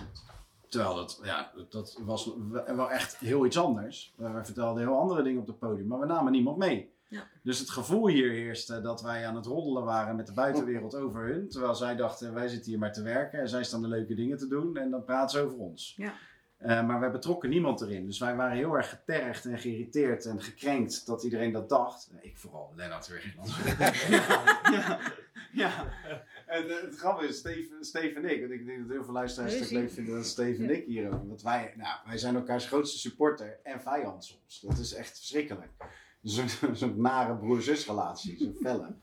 terwijl dat, ja, dat was wel echt heel iets anders. We vertelden heel andere dingen op het podium, maar we namen niemand mee. Ja. Dus het gevoel hier heerste dat wij aan het roddelen waren met de buitenwereld over hun. Terwijl zij dachten, wij zitten hier maar te werken en zij staan de leuke dingen te doen en dan praten ze over ons. Ja. Eh, maar wij betrokken niemand erin. Dus wij waren heel erg getergd en geïrriteerd en gekrenkt dat iedereen dat dacht. Ik vooral, Lennart weer. ja, ja, ja. En eh, het grappige is, Steven, Steven en ik, want ik denk dat heel veel luisteraars het leuk vinden dat Steven en ik hier ook. Want wij, nou, wij zijn elkaars grootste supporter en vijand soms. Dat is echt verschrikkelijk. Zo'n nare broer-zus relatie, zo'n felle.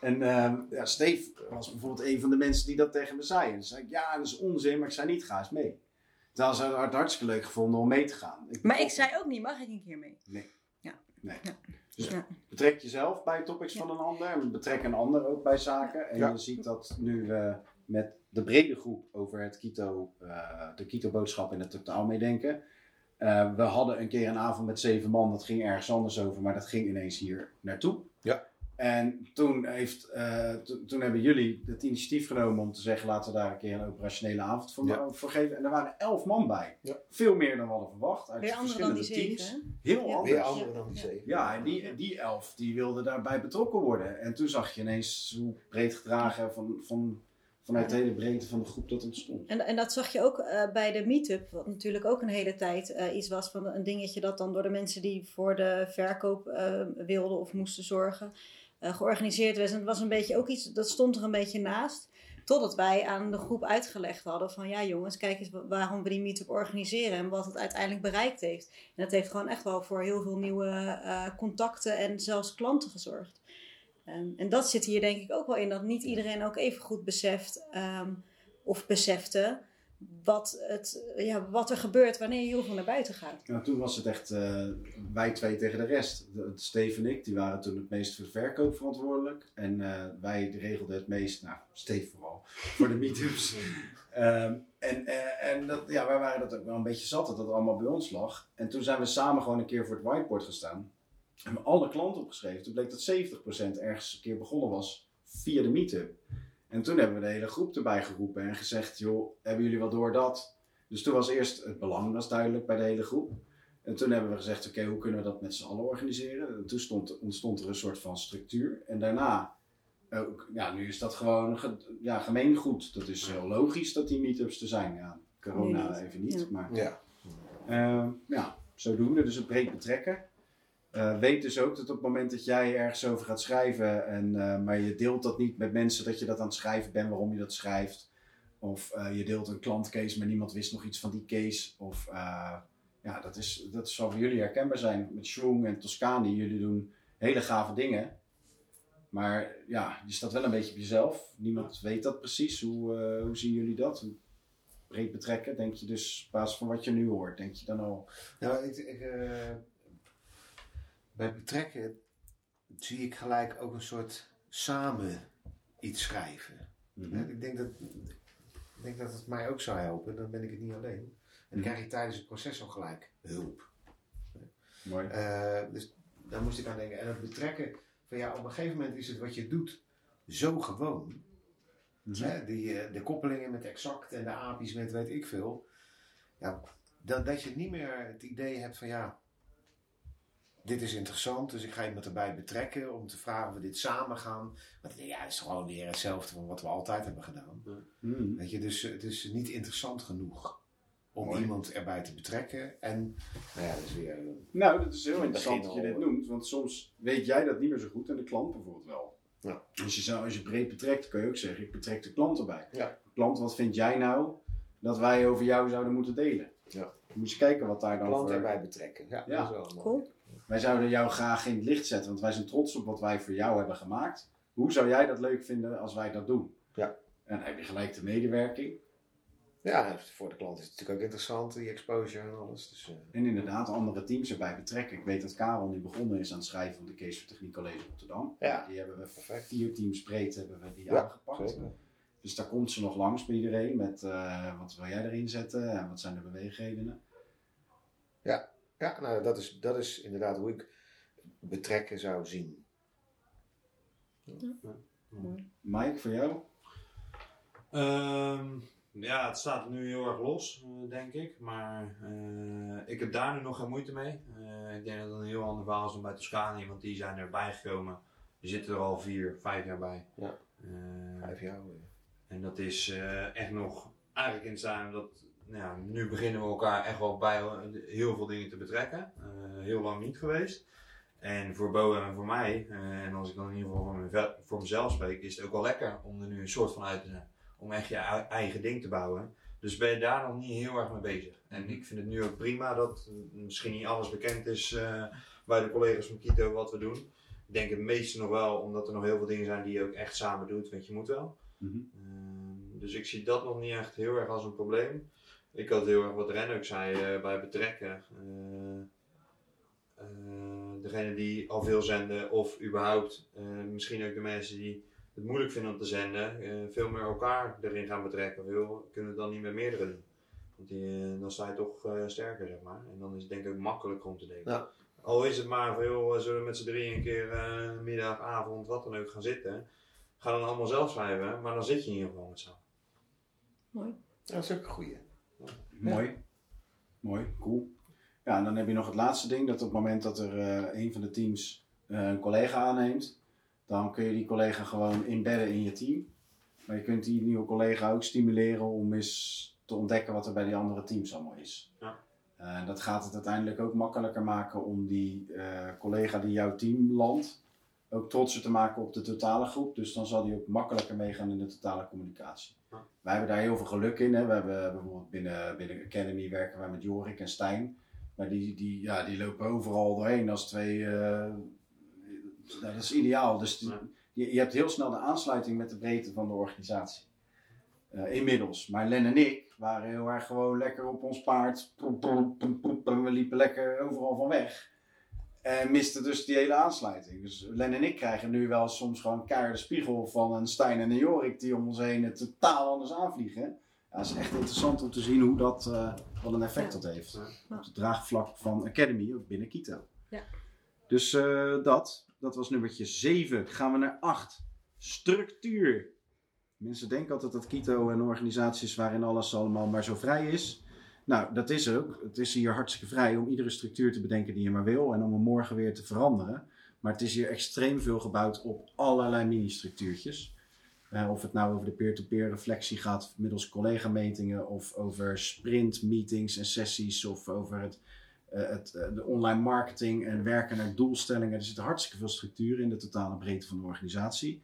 En ehm ja, Steve was bijvoorbeeld een van de mensen die dat tegen me zei. En toen zei ik, ja, dat is onzin, maar ik zei niet, ga eens mee. Terwijl ze het hartstikke leuk gevonden om mee te gaan. Maar ik zei ook niet, mag ik een keer mee? Nee. Ja. Nee. Ja. Dus Ja. betrek jezelf bij topics Ja. van een ander. En betrek een ander ook bij zaken. En Ja. je ziet dat nu we met de brede groep over het Kito, eh, de Kito-boodschap in het totaal meedenken. Eh, we hadden een keer een avond met zeven man, dat ging ergens anders over, maar dat ging ineens hier naartoe. Ja. En toen, heeft, eh, to- toen hebben jullie het initiatief genomen om te zeggen: laten we daar een keer een operationele avond voor, Ja. voor geven. En er waren elf man bij. Ja. Veel meer dan we hadden verwacht. Uit Weer andere dan die verschillende zeven, teams. hè? Heel Ja. anders. Weer andere dan die Ja. zeven. Ja, en die, die elf die wilden daarbij betrokken worden. En toen zag je ineens hoe breed gedragen van, van, vanuit de hele breedte van de groep dat ontstond. En, en dat zag je ook eh, bij de meetup, wat natuurlijk ook een hele tijd eh, iets was van een dingetje dat dan door de mensen die voor de verkoop eh, wilden of moesten zorgen, georganiseerd werd. En het was een beetje ook iets, dat stond er een beetje naast. Totdat wij aan de groep uitgelegd hadden van ja jongens, kijk eens wa- waarom we die meetup organiseren en wat het uiteindelijk bereikt heeft. En dat heeft gewoon echt wel voor heel veel nieuwe contacten en zelfs klanten gezorgd. En, en dat zit hier denk ik ook wel in, dat niet iedereen ook even goed beseft ehm, of besefte wat, het, ja, wat er gebeurt wanneer je heel veel naar buiten gaat. Nou, toen was het echt eh, wij twee tegen de rest. De, Steve en ik, die waren toen het meest voor de verkoop verantwoordelijk. En eh, wij regelden het meest, nou, Steve vooral, voor de meetups. Ehm, en eh, en dat, ja, wij waren dat ook wel een beetje zat dat het allemaal bij ons lag. En toen zijn we samen gewoon een keer voor het whiteboard gestaan. En we alle klanten opgeschreven. Toen bleek dat 70% ergens een keer begonnen was via de meetup. En toen hebben we de hele groep erbij geroepen en gezegd, joh, hebben jullie wel door dat? Dus toen was eerst het belang was duidelijk bij de hele groep. En toen hebben we gezegd, oké, hoe kunnen we dat met z'n allen organiseren? En toen stond, ontstond er een soort van structuur. En daarna, ook, ja, nu is dat gewoon ge- ja, gemeengoed. Dat is heel logisch dat die meetups er zijn. Ja, corona niet. even niet, Ja. maar... Ja. Eh, ja, zodoende. Dus het breed betrekken. Eh, weet dus ook dat op het moment dat jij ergens over gaat schrijven, en, eh, maar je deelt dat niet met mensen dat je dat aan het schrijven bent, waarom je dat schrijft. Of eh, je deelt een klantcase, maar niemand wist nog iets van die case. Of ja, dat, is, dat zal voor jullie herkenbaar zijn. Met Schwung en Toscani, jullie doen hele gave dingen. Maar ja, je staat wel een beetje op jezelf. Niemand weet dat precies. Hoe, hoe zien jullie dat? Breed betrekken? Denk je dus op basis van wat je nu hoort, denk je dan al? Nou, ik, ik, bij betrekken zie ik gelijk ook een soort samen iets schrijven. Mhm. Ik, denk dat, ik denk dat het mij ook zou helpen, dan ben ik het niet alleen. En dan Mhm. krijg je tijdens het proces al gelijk hulp. Mooi. Eh, dus daar moest ik aan denken. En het betrekken van ja, op een gegeven moment is het wat je doet zo gewoon. Mhm. Hè, die, eh, de koppelingen met exact en de api's met weet ik veel. Ja, dat, dat je niet meer het idee hebt van ja, dit is interessant, dus ik ga iemand erbij betrekken om te vragen of we dit samen gaan. Want ik denk, ja, het is gewoon weer hetzelfde van wat we altijd hebben gedaan. Mhm. Weet je, dus eh, het is niet interessant genoeg om Mooi. iemand erbij te betrekken. En, nou ja, dat is weer... eh, Nou, dat is heel interessant dat je dit noemt, want soms weet jij dat niet meer zo goed en de klant bijvoorbeeld wel. Ja. Als je, zo, als je breed betrekt, kun je ook zeggen, ik betrek de klant erbij. Ja. Klant, wat vind jij nou dat wij over jou zouden moeten delen? Ja. Dan moet je kijken wat daar dan klant voor... erbij betrekken. Ja, Ja. dat is wel mooi. Cool. Wij zouden jou graag in het licht zetten, want wij zijn trots op wat wij voor jou hebben gemaakt. Hoe zou jij dat leuk vinden als wij dat doen? Ja. En dan heb je gelijk de medewerking. Ja, voor de klant is het natuurlijk ook interessant, die exposure en alles. Dus, eh, En inderdaad andere teams erbij betrekken. Ik weet dat Karel nu begonnen is aan het schrijven van de Case voor Techniek College Rotterdam. Ja. Die hebben we Perfect. vier teams breed hebben we die Ja, aangepakt. zeker. Dus daar komt ze nog langs bij iedereen met eh, wat wil jij erin zetten en wat zijn de beweegredenen. Ja, nou, dat is, dat is inderdaad hoe ik betrekken zou zien. Mike, voor jou? Ehm, Ja, het staat nu heel erg los, eh, denk ik. Maar eh, ik heb daar nu nog geen moeite mee. Eh, ik denk dat het een heel ander verhaal is dan bij Toscani, want die zijn erbij gekomen. Die zitten er al vier, vijf jaar bij. Ja. Eh, Vijf jaar. en dat is eh, echt nog eigenlijk in het zijn dat nou nu beginnen we elkaar echt wel bij heel veel dingen te betrekken. Eh, heel lang niet geweest. En voor Bo en voor mij, eh, en als ik dan in ieder geval voor, mezelf, voor mezelf spreek, is het ook wel lekker om er nu een soort van uit te zijn. Om echt je ei- eigen ding te bouwen. Dus ben je daar nog niet heel erg mee bezig. En ik vind het nu ook prima dat misschien niet alles bekend is eh, bij de collega's van Kito wat we doen. Ik denk het meeste nog wel, omdat er nog heel veel dingen zijn die je ook echt samen doet, want je moet wel. Mhm. Dus ik zie dat nog niet echt heel erg als een probleem. Ik had heel erg wat Ren ook zei eh, bij betrekken. Eh, eh, degene die al veel zenden, of überhaupt eh, misschien ook de mensen die het moeilijk vinden om te zenden, eh, veel meer elkaar erin gaan betrekken. Wil, kunnen het dan niet met meerdere doen. Want die, dan sta je toch eh, sterker, zeg maar. En dan is het denk ik ook makkelijker om te. Ja. Al is het maar veel, zullen we met z'n drieën een keer eh, middag, avond, wat dan ook gaan zitten. Ga dan allemaal zelf schrijven, maar dan zit je in ieder geval met z'n. Mooi. Dat is ook een goeie. Mooi. Mooi, cool. Ja, en dan heb je nog het laatste ding, dat op het moment dat er eh, een van de teams eh, een collega aanneemt, dan kun je die collega gewoon inbedden in je team. Maar je kunt die nieuwe collega ook stimuleren om eens te ontdekken wat er bij die andere teams allemaal is. Ja. En dat gaat het uiteindelijk ook makkelijker maken om die eh, collega die jouw team landt, ook trotser te maken op de totale groep. Dus dan zal die ook makkelijker meegaan in de totale communicatie. Ja. Wij hebben daar heel veel geluk in. Hè. We hebben bijvoorbeeld binnen, binnen Academy werken wij met Jorik en Stijn. Maar die, die, ja, die lopen overal doorheen als twee. eh, dat is ideaal. Dus die- je, je hebt heel snel de aansluiting met de breedte van de organisatie. Eh, inmiddels. Maar Len en ik waren heel erg gewoon lekker op ons paard. En we liepen lekker overal van weg. En misten dus die hele aansluiting. Dus Len en ik krijgen nu wel soms gewoon keiharde spiegel van een Stijn en een Jorik die om ons heen het totaal anders aanvliegen. Ja, het is echt interessant om te zien hoe dat, eh, wat een effect Ja. dat heeft. Ja. Op het draagvlak van Academy, ook binnen Kito. Ja. Dus eh, dat, dat was nummertje 7. Gaan we naar 8. Structuur. Mensen denken altijd dat Kito een organisatie is waarin alles allemaal maar zo vrij is. Nou, dat is ook. Het is hier hartstikke vrij om iedere structuur te bedenken die je maar wil en om hem morgen weer te veranderen. Maar het is hier extreem veel gebouwd op allerlei mini-structuurtjes. Eh, of het nou over de peer-to-peer reflectie gaat middels collega-metingen, of over sprint-meetings en sessies, of over het, eh, het, eh, de online marketing en werken naar doelstellingen. Er zit hartstikke veel structuur in de totale breedte van de organisatie.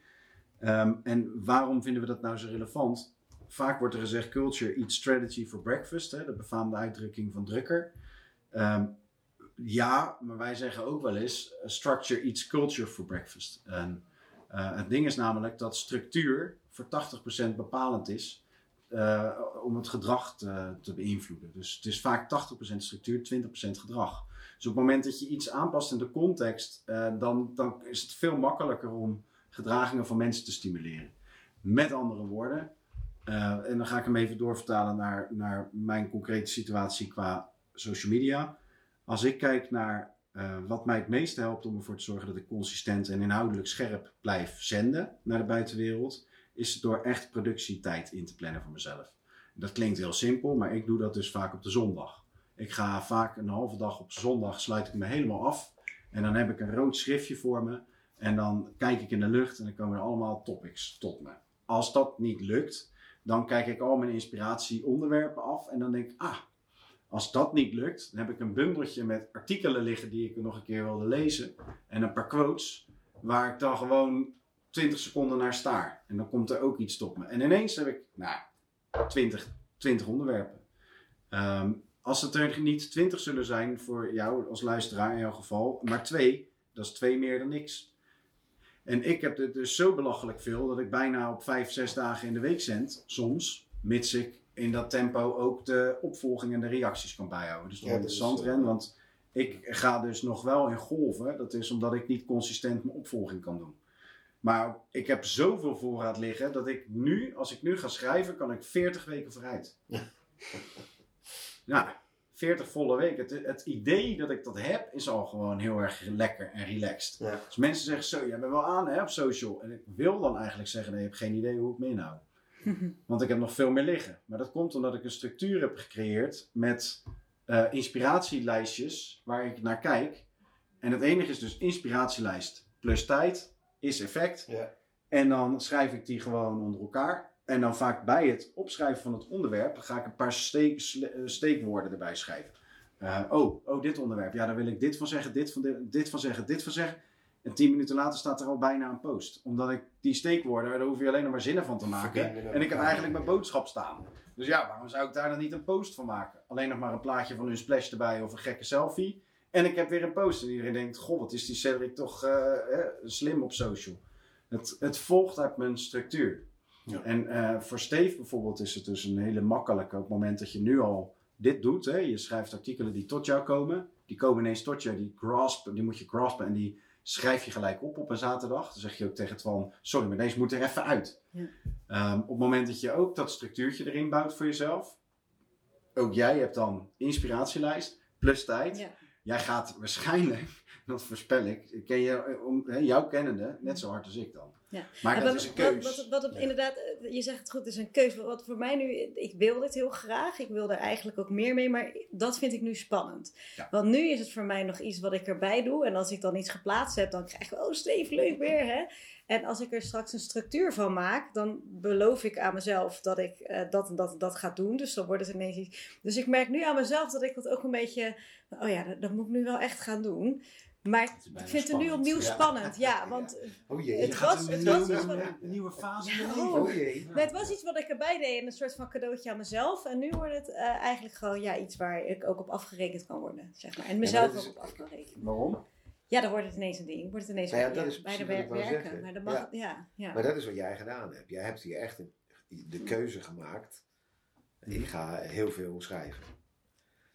Ehm, en waarom vinden we dat nou zo relevant? Vaak wordt er gezegd: culture eats strategy for breakfast, hè, de befaamde uitdrukking van Drucker. Ehm, ja, maar wij zeggen ook wel eens: eh, structure eats culture for breakfast. En, eh, het ding is namelijk dat structuur voor 80% bepalend is eh, om het gedrag te, te beïnvloeden. Dus het is vaak 80% structuur, 20% gedrag. Dus op het moment dat je iets aanpast in de context, dan, dan is het veel makkelijker om gedragingen van mensen te stimuleren. Met andere woorden, eh, en dan ga ik hem even doorvertalen naar, naar mijn concrete situatie qua social media. Als ik kijk naar eh, wat mij het meeste helpt om ervoor te zorgen dat ik consistent en inhoudelijk scherp blijf zenden naar de buitenwereld, is het door echt productietijd in te plannen voor mezelf. Dat klinkt heel simpel, maar ik doe dat dus vaak op de zondag. Ik ga vaak een halve dag op zondag, sluit ik me helemaal af. En dan heb ik een rood schriftje voor me. En dan kijk ik in de lucht en dan komen er allemaal topics tot me. Als dat niet lukt, dan kijk ik al mijn inspiratieonderwerpen af. En dan denk ik, ah, als dat niet lukt, dan heb ik een bundeltje met artikelen liggen die ik nog een keer wilde lezen. En een paar quotes waar ik dan gewoon 20 seconden naar staar. En dan komt er ook iets tot me. En ineens heb ik, nou, 20, 20 onderwerpen. Ehm, als het er niet 20 zullen zijn voor jou als luisteraar in jouw geval, maar twee, dat is twee meer dan niks. En ik heb er dus zo belachelijk veel dat ik bijna op vijf, zes dagen in de week zend, soms, mits ik in dat tempo ook de opvolging en de reacties kan bijhouden. Dus dat is Ja, is, interessant, eh, Ren, want ik ga dus nog wel in golven. Dat is omdat ik niet consistent mijn opvolging kan doen. Maar ik heb zoveel voorraad liggen dat ik nu, als ik nu ga schrijven, kan ik 40 weken vooruit. Ja, 40 volle weken. Het, het idee dat ik dat heb is al gewoon heel erg lekker en relaxed. Ja. Dus mensen zeggen zo, jij bent wel aan hè, op social. En ik wil dan eigenlijk zeggen, nee, je hebt geen idee hoe ik me inhoud. Want ik heb nog veel meer liggen. Maar dat komt omdat ik een structuur heb gecreëerd met eh, inspiratielijstjes waar ik naar kijk. En het enige is dus inspiratielijst plus tijd is effect. Ja. En dan schrijf ik die gewoon onder elkaar. En dan vaak bij het opschrijven van het onderwerp ga ik een paar steek, eh, steekwoorden erbij schrijven. Eh, oh, oh, dit onderwerp. Ja, daar wil ik dit van zeggen, dit van, dit, dit van zeggen, dit van zeggen. En tien minuten later staat er al bijna een post. Omdat ik die steekwoorden, daar hoef je alleen nog maar zinnen van te maken. En ik heb eigenlijk mijn boodschap staan. Dus ja, waarom zou ik daar dan niet een post van maken? Alleen nog maar een plaatje van hun splash erbij of een gekke selfie. En ik heb weer een post. En iedereen denkt, goh, wat is die Cedric toch eh, slim op social. Het, het volgt uit mijn structuur. Ja. En eh, voor Steve bijvoorbeeld is het dus een hele makkelijke. Op het moment dat je nu al dit doet, hè, je schrijft artikelen die tot jou komen. Die komen ineens tot jou, die, grasp, die moet je graspen en die schrijf je gelijk op op een zaterdag. Dan zeg je ook tegen het van, sorry, maar deze moet er even uit. Ja. Ehm, op het moment dat je ook dat structuurtje erin bouwt voor jezelf. Ook jij hebt dan inspiratielijst plus tijd. Ja. Jij gaat waarschijnlijk, dat voorspel ik, ken je, eh, om, jou kennende, net zo hard als ik dan. Ja. Maar En dat wat- is een keus. Wat, wat, wat op- Ja. inderdaad, eh, je zegt het goed, het is een keuze. Wat voor mij nu, ik wil dit heel graag. Ik wil er eigenlijk ook meer mee, maar dat vind ik nu spannend. Ja. Want nu is het voor mij nog iets wat ik erbij doe. En als ik dan iets geplaatst heb, dan krijg ik, oh Steve, leuk weer hè. En als ik er straks een structuur van maak, dan beloof ik aan mezelf dat ik eh, dat en dat en dat ga doen. Dus dan wordt het ineens iets. Dus ik merk nu aan mezelf dat ik dat ook een beetje, oh ja, dat, dat moet ik nu wel echt gaan doen. Maar ik vind het nu opnieuw Ja. spannend, ja. Want Oh jee. Het was- een het nieuwe- was iets wat- een nieuwe fase in Ja, je oh. leven. Oh jee. Nee, het was iets wat ik erbij deed en een soort van cadeautje aan mezelf. En nu wordt het eh, eigenlijk gewoon ja, iets waar ik ook op afgerekend kan worden. Zeg maar. En mezelf is- ook op af kan rekenen. Waarom? Ja, dan wordt het ineens een ding. Wordt het ineens Nou ja, ja, dat is bij de werk werken. zeggen. Maar dat mag, Ja. ja. Ja, Maar dat is wat jij gedaan hebt. Jij hebt hier echt een, de keuze gemaakt. Ik ga heel veel schrijven.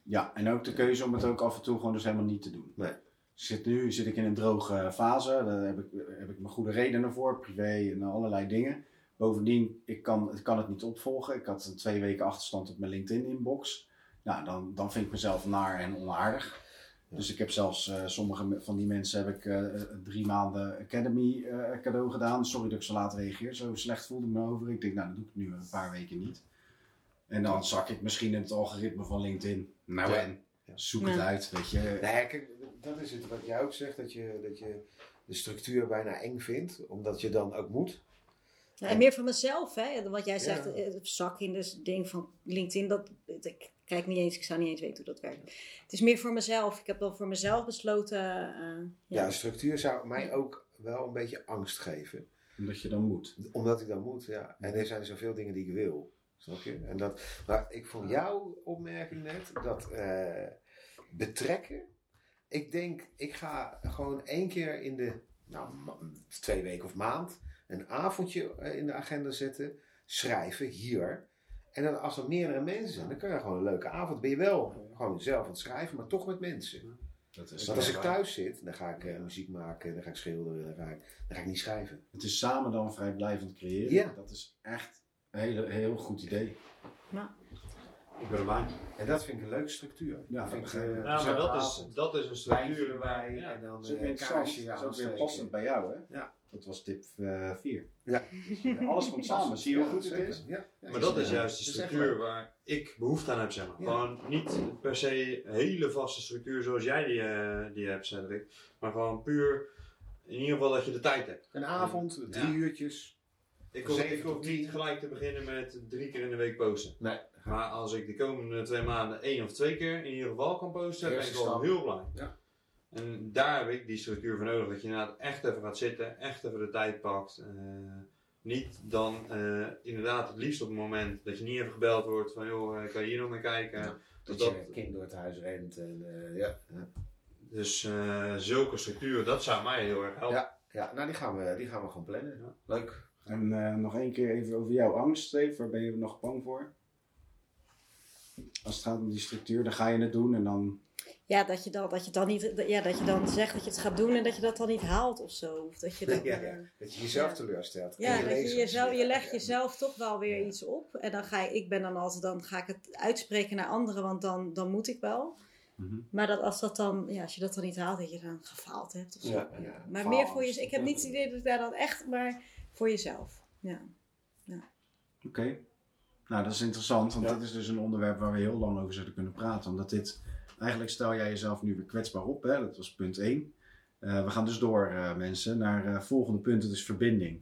Ja, en ook de keuze om het ook af en toe gewoon dus helemaal niet te doen. Nee. Zit, nu zit ik in een droge fase, daar heb ik, heb ik mijn goede redenen voor, privé en allerlei dingen. Bovendien, ik kan, ik kan het niet opvolgen. Ik had een twee weken achterstand op mijn LinkedIn-inbox. Nou, dan, dan vind ik mezelf naar en onaardig. Dus ik heb zelfs eh, sommige van die mensen heb ik eh, drie maanden Academy eh, cadeau gedaan. Sorry dat ik zo laat reageer. Zo slecht voelde ik me over. Ik denk, nou, dat doe ik nu een paar weken niet. En dan zak ik misschien in het algoritme van LinkedIn. Nou Ja. en, zoek het uit, weet je. Nee, kijk, dat is het wat jij ook zegt. Dat je, dat je de structuur bijna eng vindt. Omdat je dan ook moet. Ja, en meer van mezelf, hè. Wat jij Ja. zegt, eh, zak in dus ding van LinkedIn, dat, ik kijk niet eens, ik zou niet eens weten hoe dat werkt. Het is meer voor mezelf. Ik heb dan voor mezelf besloten, eh, Ja, ja. structuur zou mij ook wel een beetje angst geven. Omdat je dan moet. Omdat ik dan moet, ja. En er zijn zoveel dingen die ik wil. Snap je? En dat, maar ik vond jouw opmerking net, dat eh, betrekken. Ik denk, ik ga gewoon één keer in de nou, twee weken of maand een avondje eh, in de agenda zetten. Schrijven hier. En dan als er meerdere mensen zijn, dan kun je gewoon een leuke avond. Ben je wel gewoon zelf aan het schrijven, maar toch met mensen. Dat is, Want als ik thuis zit, dan ga ik eh, muziek maken, dan ga ik schilderen, dan ga ik, dan ga ik niet schrijven. het is samen dan vrijblijvend creëren. Ja. Dat is echt een hele, heel goed idee. Ik ben erbij. En dat vind ik een leuke structuur. Ja, dat vind ik, eh, ik. Ja, maar gezellige dat is, dat is een structuur erbij Ja. en dan Dat is ook eh, weer een interessant. kaarsje Dat is ook weer passend bij jou, hè? Ja. Dat was tip 4. Ja. Alles komt samen. Zie je hoe goed het is? Ja. Maar dat is juist de echt structuur waar ik behoefte aan heb, zeg maar. Ja. Gewoon niet per se een hele vaste structuur zoals jij die, eh, die hebt, Cedric. Maar gewoon puur, in ieder geval dat je de tijd hebt. Een avond, drie Ja. uurtjes. Ik hoef, ik hoef niet gelijk te beginnen met drie keer in de week posten. Nee. Maar als ik de komende twee maanden één of twee keer in ieder geval kan posten, ben ik stap. heel blij. Ja. En daar heb ik die structuur voor nodig. Dat je inderdaad echt even gaat zitten, echt even de tijd pakt. Eh, niet dan eh, inderdaad het liefst op het moment dat je niet even gebeld wordt van joh, eh, kan je hier nog naar kijken. Ja. Dat, Dat- je kind door het huis rent. En, eh, ja. Dus eh, zulke structuur, dat zou mij heel erg helpen. Ja. ja, nou die gaan we, die gaan we gewoon plannen. Ja. Leuk. En eh, nog één keer even over jouw angst, Steve. Waar ben je nog bang voor? Als het gaat om die structuur, dan ga je het doen en dan... Ja, dat je, dan, dat, je dan niet, ja, dat je dan zegt dat je het gaat doen en dat je dat dan niet haalt of zo. Of dat je dat, Ja, eh, ja. Dat je jezelf Ja. teleurstelt. Ja, En dat je, jezelf, je Ja, legt ja. jezelf toch wel weer Ja. iets op. En dan ga je, ik ben dan altijd, dan ga ik het uitspreken naar anderen, want dan, dan moet ik wel. Mhm. Maar dat als, dat dan, ja, als je dat dan niet haalt, dat je dan gefaald hebt of zo. Ja, ja. Maar meer voor jezelf. Ik heb niet het idee dat ik daar dan echt, maar voor jezelf. Ja. Oké. Nou, dat is interessant, want Ja. dit is dus een onderwerp waar we heel lang over zouden kunnen praten. Omdat dit, eigenlijk stel jij jezelf nu weer kwetsbaar op, hè? dat was punt 1. we gaan dus door, eh, mensen, naar het volgende punt, dat is verbinding.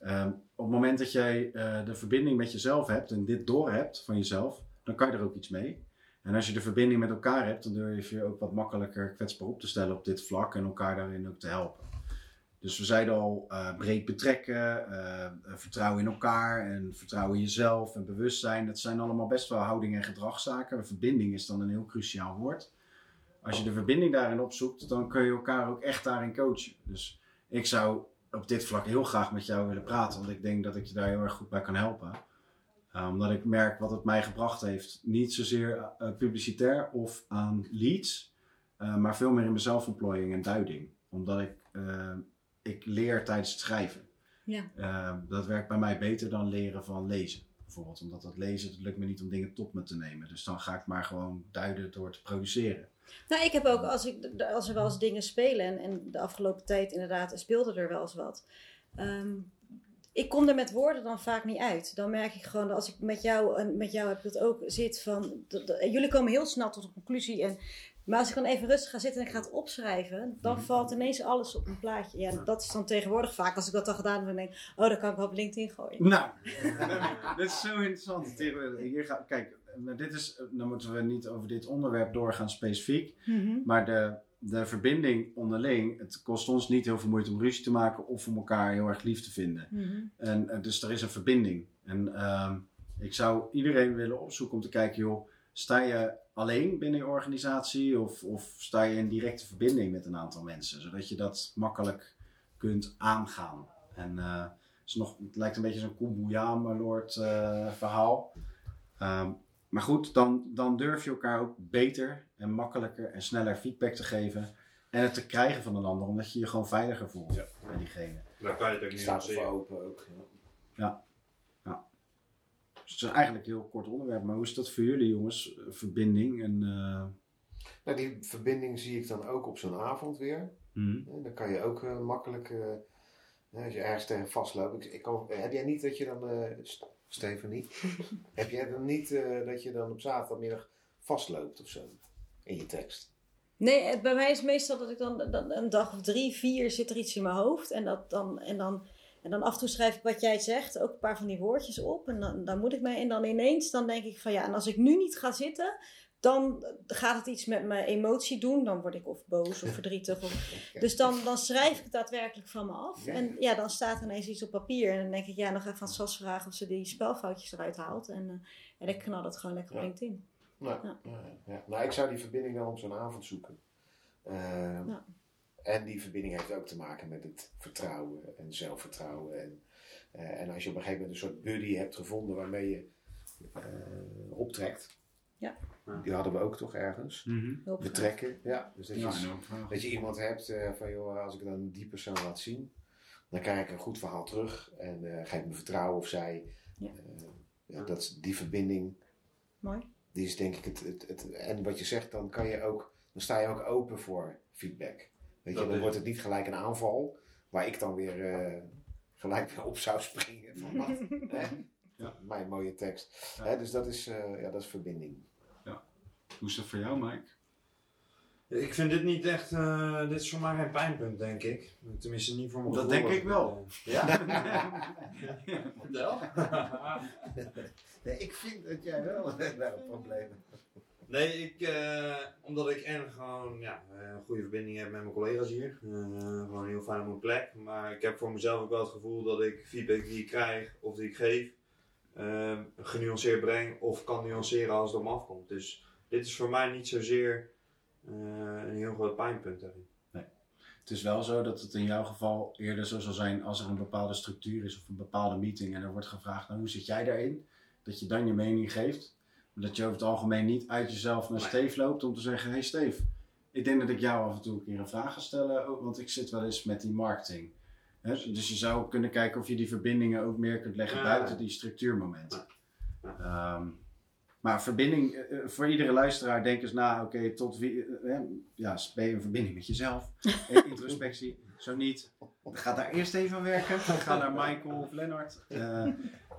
Ehm, op het moment dat jij eh, de verbinding met jezelf hebt en dit door hebt van jezelf, dan kan je er ook iets mee. En als je de verbinding met elkaar hebt, dan durf je je ook wat makkelijker kwetsbaar op te stellen op dit vlak en elkaar daarin ook te helpen. Dus we zeiden al, eh, breed betrekken, eh, eh, vertrouwen in elkaar en vertrouwen in jezelf en bewustzijn. Dat zijn allemaal best wel houding- en gedragszaken. Verbinding is dan een heel cruciaal woord. Als je de verbinding daarin opzoekt, dan kun je elkaar ook echt daarin coachen. Dus ik zou op dit vlak heel graag met jou willen praten, want ik denk dat ik je daar heel erg goed bij kan helpen. Omdat ik merk wat het mij gebracht heeft. Niet zozeer publicitair of aan leads, maar veel meer in mijn en duiding. Omdat ik, ik leer tijdens het schrijven. Ja. Uh, dat werkt bij mij beter dan leren van lezen. Bijvoorbeeld, omdat dat lezen, het lukt me niet om dingen tot me te nemen. Dus dan ga ik maar gewoon duiden door te produceren. Nou, ik heb ook, als, ik, als er wel eens dingen spelen, en, en de afgelopen tijd inderdaad speelde er wel eens wat. Um, ik kom er met woorden dan vaak niet uit. Dan merk ik gewoon dat als ik met jou, en met jou heb ik dat ook, zit van, dat, dat, jullie komen heel snel tot een conclusie. En, maar als ik dan even rustig ga zitten en ik ga het opschrijven, dan valt ineens alles op een plaatje. Ja, dat is dan tegenwoordig vaak, als ik dat dan gedaan heb, dan denk ik, oh, dan kan ik wel op LinkedIn gooien. Nou, dit is zo interessant. Hier ga, kijk, dit is, dan moeten we niet over dit onderwerp doorgaan specifiek. Mm -hmm. Maar de, de verbinding onderling, het kost ons niet heel veel moeite om ruzie te maken of om elkaar heel erg lief te vinden. Mm -hmm. en, uh, dus er is een verbinding. En uh, ik zou iedereen willen opzoeken om te kijken, joh, sta je alleen binnen je organisatie of, of sta je in directe verbinding met een aantal mensen, zodat je dat makkelijk kunt aangaan. En uh, is nog, het lijkt een beetje zo'n Kumbuyama-lord uh, verhaal. Um, maar goed, dan, dan durf je elkaar ook beter en makkelijker en sneller feedback te geven. En het te krijgen van een ander, omdat je je gewoon veiliger voelt ja. bij diegene. Daar kan je het ook niet voor open ook. Ja. Dus het is eigenlijk een heel kort onderwerp, maar hoe is dat voor jullie jongens? Verbinding en... Uh... Nou, die verbinding zie ik dan ook op zo'n avond weer. Mm. En dan kan je ook uh, makkelijk, uh, als je ergens tegen vastloopt. Ik, ik kan, heb jij niet dat je dan, uh, Stephanie, heb jij dan niet uh, dat je dan op zaterdagmiddag vastloopt of zo in je tekst? Nee, bij mij is het meestal dat ik dan, dan een dag of drie, vier zit er iets in mijn hoofd. En, dat dan, en, dan, en dan af en toe schrijf ik wat jij zegt, ook een paar van die woordjes op. En dan, dan moet ik mee. En dan ineens dan denk ik van ja, en als ik nu niet ga zitten, dan gaat het iets met mijn emotie doen. Dan word ik of boos of verdrietig. Of, dus dan, dan schrijf ik het daadwerkelijk van me af. En ja, dan staat er ineens iets op papier. En dan denk ik, ja, nog even aan Sas vragen of ze die spelfoutjes eruit haalt. En, uh, en ik knal het gewoon lekker op Ja. LinkedIn. Nou, Ja. nou, ik zou die verbinding dan op zo'n avond zoeken. Uh, Ja. En die verbinding heeft ook te maken met het vertrouwen en zelfvertrouwen. En, uh, en als je op een gegeven moment een soort buddy hebt gevonden waarmee je uh, optrekt. Ja. Die hadden we ook toch ergens. Mm -hmm. Betrekken. Ja, dus dat, Ja, dat je iemand hebt uh, van joh, als ik dan die persoon laat zien, dan krijg ik een goed verhaal terug. En uh, geef me vertrouwen of zij. Ja. Uh, ja, dat, is- die verbinding, Mooi. die is denk ik het, het, het. En wat je zegt, dan kan je ook, dan sta je ook open voor feedback. Weet je, dan wordt het niet gelijk een aanval, waar ik dan weer eh, gelijk weer op zou springen. Van wat? Hè? Ja. Mijn mooie tekst. Ja. Hè, dus dat is, eh, ja, dat is verbinding. Hoe is dat voor jou, Mike? Ik vind dit niet echt, eh, dit is voor mij geen pijnpunt, denk ik. Tenminste, niet voor mijn Dat denk ik wel. Ja? Nee, ik vind dat jij wel een probleem hebt. Nee, ik, eh, omdat ik en gewoon ja, eh, een goede verbinding heb met mijn collega's hier. Eh, gewoon heel fijn op mijn plek. Maar ik heb voor mezelf ook wel het gevoel dat ik feedback die ik krijg of die ik geef, eh, genuanceerd breng of kan nuanceren als het op me afkomt. Dus dit is voor mij niet zozeer een heel groot pijnpunt daarin. Het is wel zo dat het in jouw geval eerder zo zal zijn als er een bepaalde structuur is of een bepaalde meeting en er wordt gevraagd, nou, hoe zit jij daarin? Dat je dan je mening geeft. Dat je over het algemeen niet uit jezelf naar Nee. Steef loopt om te zeggen, hey Steef, ik denk dat ik jou af en toe een keer een vraag ga stellen, ook, want ik zit wel eens met die marketing. Hè, Dus je zou kunnen kijken of je die verbindingen ook meer kunt leggen Ja. buiten die structuurmomenten. Ja. Ehm, maar verbinding, eh, eh, voor iedere luisteraar, denk eens na, oké, tot wie, eh, ja, ben je een verbinding met jezelf? Introspectie, zo niet. Ga daar eerst even aan werken. Ga naar Michael of Lennart. Eh,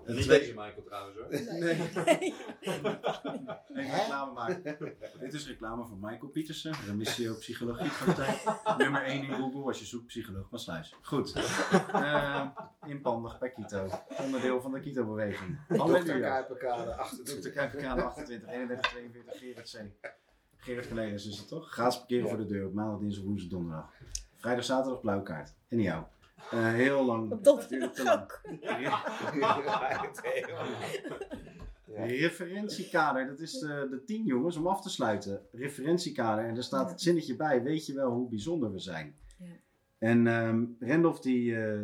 Het Niet deze Michael trouwens hoor. Nee. Nee. Even reclame maken. Dit is reclame voor Michael Pietersen, remissio psychologie. Nummer 1 in Google als je zoekt psycholoog van Sluis. Goed. Eh inpandig bij Kito. Onderdeel van de Kito-beweging. Dr. Halleluja. Kuiperkade Dr. 28. Kuiperkade 28, 31, 42, Gerrit C. Gerrit Geleders is het toch? Gratis parkeren voor de deur op maandag, dinsdag, woensdag, donderdag. Vrijdag, zaterdag, blauwe kaart. En jou. Eh, heel lang. Op donderdag lang. ook. Ja. Referentiekader, dat is de, de tien jongens om af te sluiten. Referentiekader, en daar staat Ja. het zinnetje bij, weet je wel hoe bijzonder we zijn. Ja. En ehm Randolph, die, eh,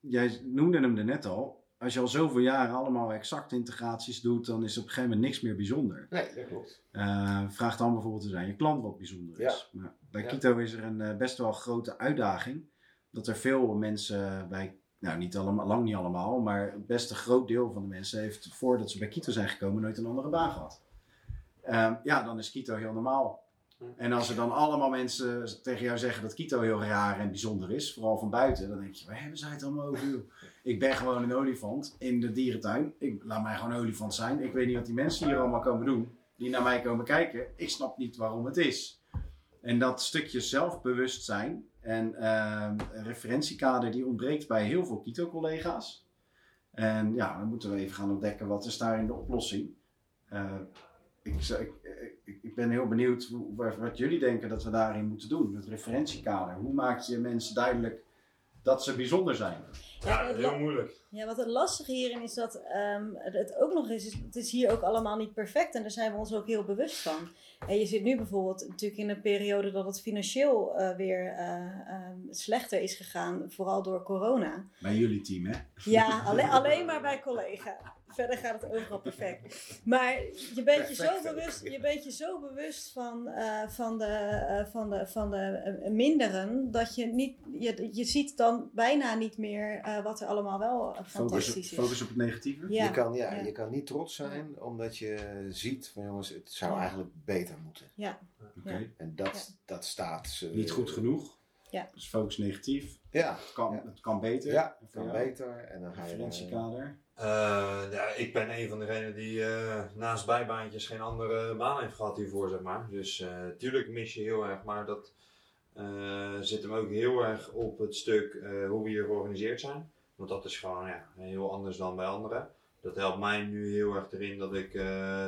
jij noemde hem er net al. Als je al zoveel jaren allemaal exact integraties doet, dan is op een gegeven moment niks meer bijzonder. Nee, dat klopt. Eh, vraag dan bijvoorbeeld eens aan je klant wat bijzonder is. Maar bij Ja. Kito is er een eh, best wel grote uitdaging. Dat er veel mensen bij, nou niet allemaal, lang niet allemaal, maar best een groot deel van de mensen heeft voordat ze bij Kito zijn gekomen nooit een andere baan gehad. Ehm, ja, dan is Kito heel normaal. En als er dan allemaal mensen tegen jou zeggen dat Kito heel raar en bijzonder is, vooral van buiten, dan denk je, waar hebben zij het allemaal over? Ik ben gewoon een olifant in de dierentuin. Ik, laat mij gewoon een olifant zijn. Ik weet niet wat die mensen hier allemaal komen doen, die naar mij komen kijken. Ik snap niet waarom het is. En dat stukje zelfbewustzijn en ehm, een referentiekader, die ontbreekt bij heel veel Kito-collega's. En ja, dan moeten we even gaan ontdekken wat is daarin de oplossing. Eh, ik, ik, ik, ben heel benieuwd wat jullie denken dat we daarin moeten doen. Het referentiekader. Hoe maak je mensen duidelijk dat ze bijzonder zijn? Ja, heel moeilijk. Ja, wat het lastige hierin is dat ehm, het, ook nog is, is, het is hier ook allemaal niet perfect en daar zijn we ons ook heel bewust van. En je zit nu bijvoorbeeld natuurlijk in een periode dat het financieel eh, weer eh, ehm, slechter is gegaan, vooral door corona. Bij jullie team, hè? Ja, alleen, alleen maar bij collega. Verder gaat het overal perfect. Maar je bent je zo bewust, je bent je zo bewust van, eh, van de, eh, van de, van de eh, minderen, dat je niet, je, je ziet dan bijna niet meer eh, wat er allemaal wel eh, Focus, fantastisch is. focus op het negatieve. Ja. Je, kan, ja, ja. je kan niet trots zijn omdat je ziet van jongens, het zou Ja. eigenlijk beter moeten. Oké. En dat, dat staat... eh, Niet goed genoeg. Ja. Dus focus negatief. Ja, Het kan, Ja. het kan beter. ja En voor kan jou? beter. En dan ga je... Referentiekader. Eh, ja, ik ben een van degenen die eh, naast bijbaantjes geen andere baan heeft gehad hiervoor, zeg maar. Dus eh tuurlijk mis je heel erg, maar dat zit hem ook heel erg op het stuk hoe we hier georganiseerd zijn. Want dat is gewoon ja, heel anders dan bij anderen. Dat helpt mij nu heel erg erin dat ik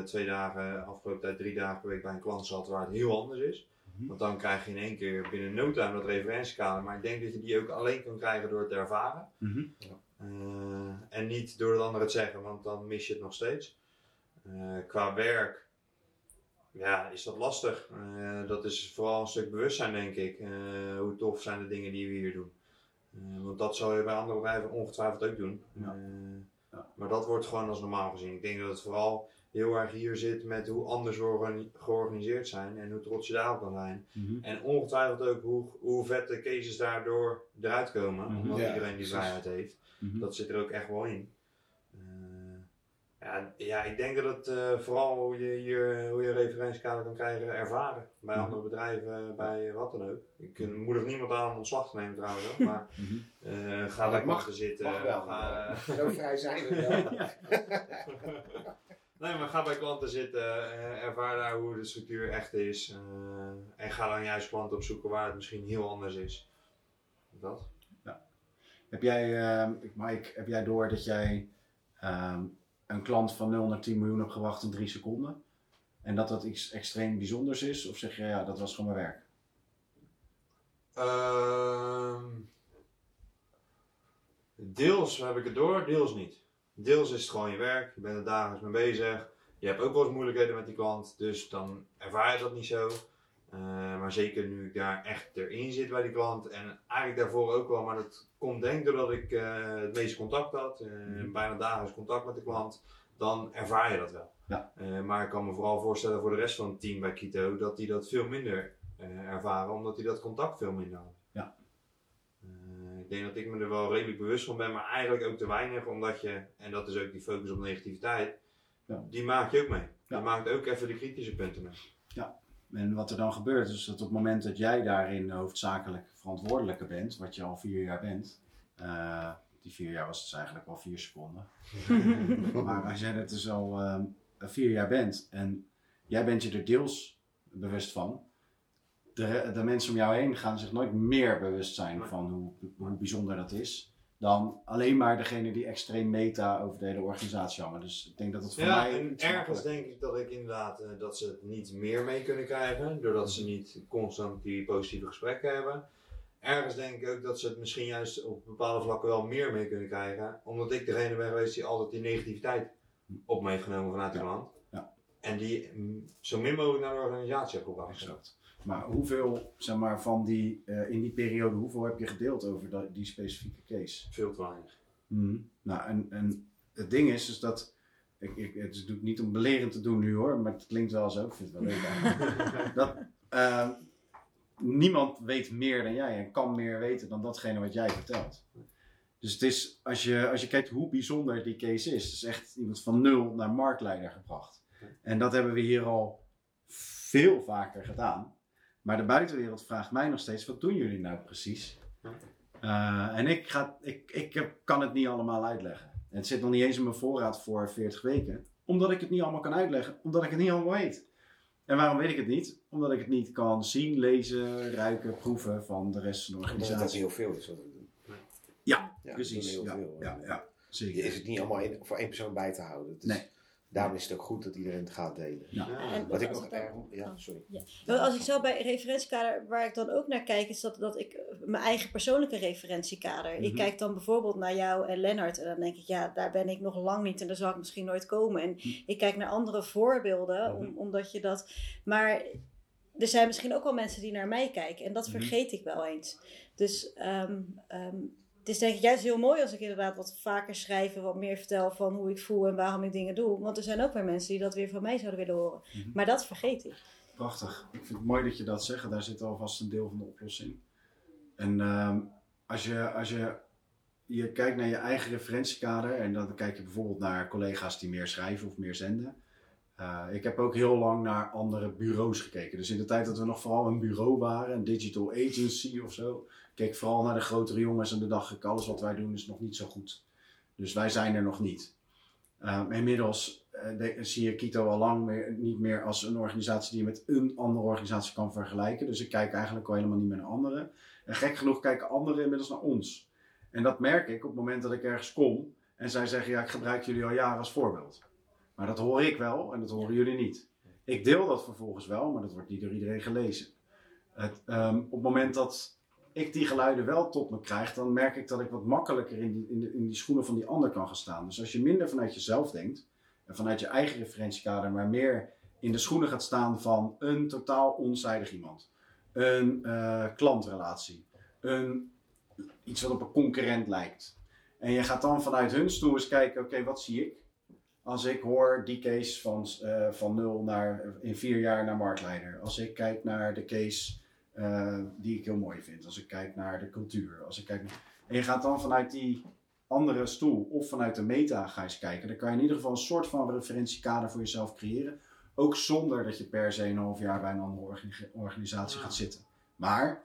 twee dagen, afgelopen tijd drie dagen per week bij een klant zat waar het heel anders is. Mhm. Want dan krijg je in één keer binnen no time dat referentiekader. Maar ik denk dat je die ook alleen kan krijgen door het te ervaren. Mhm. Eh, en niet door het anderen het zeggen, want dan mis je het nog steeds. Eh, qua werk, ja, is dat lastig. Eh, dat is vooral een stuk bewustzijn, denk ik. Eh, hoe tof zijn de dingen die we hier doen. Want dat zal je bij andere bedrijven ongetwijfeld ook doen. Ja. Ja. Maar dat wordt gewoon als normaal gezien. Ik denk dat het vooral heel erg hier zit met hoe anders we organi- georganiseerd zijn en hoe trots je daarop kan zijn. Mhm. En ongetwijfeld ook hoe, hoe vet de cases daardoor eruit komen, Mhm. omdat Ja, iedereen die vrijheid heeft. Mhm. Dat zit er ook echt wel in. Eh, ja, ja, ik denk dat het eh, vooral hoe je hier hoe je een referentiekader kan krijgen ervaren. Bij Mhm. andere bedrijven, bij wat dan ook. Ik eh, moedig niemand aan om ontslag te nemen trouwens ook, maar Mhm. eh, ga bij mag- klanten zitten. Mag wel. ga- Zo vrij zijn we wel. nee, maar ga bij klanten zitten, eh, ervaar daar hoe de structuur echt is. eh, en ga dan juist klanten opzoeken waar het misschien heel anders is. Dat. Heb jij, ehm, Mike, heb jij door dat jij ehm, een klant van 0 naar 10 miljoen hebt gebracht in 3 seconden? En dat dat iets extreem bijzonders is? Of zeg je, ja, dat was gewoon mijn werk? Ehm, deels heb ik het door, deels niet. Deels is het gewoon je werk, je bent er dagelijks mee bezig. Je hebt ook wel eens moeilijkheden met die klant, dus dan ervaar je dat niet zo. Eh, maar zeker nu ik daar echt erin zit bij die klant en eigenlijk daarvoor ook wel, maar dat komt denk ik doordat ik eh, het meeste contact had, eh, Mhm. bijna dagelijks contact met de klant, dan ervaar je dat wel. Ja. Maar ik kan me vooral voorstellen voor de rest van het team bij Kito dat die dat veel minder ervaren, omdat die dat contact veel minder hadden. Ja. Ik denk dat ik me er wel redelijk bewust van ben, maar eigenlijk ook te weinig, omdat je, en dat is ook die focus op negativiteit, Ja. die maak je ook mee. Ja. Je maakt ook even de kritische punten mee. En wat er dan gebeurt, is dat op het moment dat jij daarin hoofdzakelijk verantwoordelijke bent, wat je al vier jaar bent, eh, Die vier jaar was dus eigenlijk al vier seconden. maar als jij er dus al ehm, vier jaar bent en jij bent je er deels bewust van, de, de mensen om jou heen gaan zich nooit meer bewust zijn van hoe, hoe bijzonder dat is. Dan alleen maar degene die extreem meta over de hele organisatie hangen. Dus ik denk dat het voor ja, mij. en ergens denk ik dat ik inderdaad eh, dat ze het niet meer mee kunnen krijgen, doordat ze niet constant die positieve gesprekken hebben. Ergens denk ik ook dat ze het misschien juist op bepaalde vlakken wel meer mee kunnen krijgen, omdat ik degene ben geweest die altijd die negativiteit op me heeft genomen vanuit de Ja. klant. Ja. En die mm, zo min mogelijk naar de organisatie heb gebracht. Exact. Maar hoeveel, zeg maar, van die, eh, in die periode, hoeveel heb je gedeeld over dat, die specifieke case? Veel te weinig. Mhm. Nou, en, en het ding is, is dat. Ik, ik, het is- niet om belerend te doen nu hoor, maar het klinkt wel zo. Ik vind het wel leuk dat ehm, niemand weet meer dan jij en kan meer weten dan datgene wat jij vertelt. Dus het is, als je, als je kijkt hoe bijzonder die case is, het is echt iemand van nul naar marktleider gebracht. En dat hebben we hier al veel vaker gedaan. Maar de buitenwereld vraagt mij nog steeds, wat doen jullie nou precies? Eh, en ik, ga, ik, ik kan het niet allemaal uitleggen. En het zit nog niet eens in mijn voorraad voor 40 weken. Omdat ik het niet allemaal kan uitleggen. Omdat ik het niet allemaal weet. En waarom weet ik het niet? Omdat ik het niet kan zien, lezen, ruiken, proeven van de rest van de Omdat het ook organisatie. heel veel is wat we doen. Ja, Ja, Precies. Ja, veel. ja, ja, Je zeker. is het niet allemaal voor één persoon bij te houden. Het is- Nee. Daarom is het ook goed dat iedereen het gaat delen. Ja. En Wat ik nog erg... Ja, sorry. Nou, als ik zo bij referentiekader, waar ik dan ook naar kijk, is dat, dat ik eh, mijn eigen persoonlijke referentiekader. Ik Mhm. kijk dan bijvoorbeeld naar jou en Lennart en dan denk ik, ja, daar ben ik nog lang niet en daar zal ik misschien nooit komen. En Mhm. ik kijk naar andere voorbeelden, om, omdat je dat. Maar er zijn misschien ook wel mensen die naar mij kijken en dat Mhm. vergeet ik wel eens. Dus ehm, ehm, het is denk ik juist heel mooi als ik inderdaad wat vaker schrijf en wat meer vertel van hoe ik voel en waarom ik dingen doe. Want er zijn ook weer mensen die dat weer van mij zouden willen horen. Mhm. Maar dat vergeet ik. Prachtig. Ik vind het mooi dat je dat zegt. Daar zit alvast een deel van de oplossing. En ehm, als, je, als je, je kijkt naar je eigen referentiekader en dan kijk je bijvoorbeeld naar collega's die meer schrijven of meer zenden. Eh, ik heb ook heel lang naar andere bureaus gekeken. Dus in de tijd dat we nog vooral een bureau waren, een digital agency of zo, keek ik vooral naar de grotere jongens en de dacht ik, alles wat wij doen is nog niet zo goed. Dus wij zijn er nog niet. Ehm, inmiddels eh, zie je Kito al lang niet meer als een organisatie die je met een andere organisatie kan vergelijken. Dus ik kijk eigenlijk al helemaal niet meer naar anderen. En gek genoeg kijken anderen inmiddels naar ons. En dat merk ik op het moment dat ik ergens kom en zij zeggen: Ja, ik gebruik jullie al jaren als voorbeeld. Maar dat hoor ik wel en dat horen jullie niet. Ik deel dat vervolgens wel, maar dat wordt niet door iedereen gelezen. Het, ehm, op het moment dat ik die geluiden wel tot me krijg, dan merk ik dat ik wat makkelijker in die, in, de, in die schoenen van die ander kan gaan staan. Dus als je minder vanuit jezelf denkt en vanuit je eigen referentiekader, maar meer in de schoenen gaat staan van een totaal onzijdig iemand, een eh, klantrelatie, een, iets wat op een concurrent lijkt. En je gaat dan vanuit hun stoel eens kijken, oké, wat zie ik? Als ik hoor die case van, eh, van nul naar, in vier jaar naar marktleider. Als ik kijk naar de case eh, die ik heel mooi vind. Als ik kijk naar de cultuur. Als ik kijk En je gaat dan vanuit die andere stoel of vanuit de meta ga eens kijken. Dan kan je in ieder geval een soort van referentiekader voor jezelf creëren. Ook zonder dat je per se een half jaar bij een andere orga- organisatie gaat zitten. Maar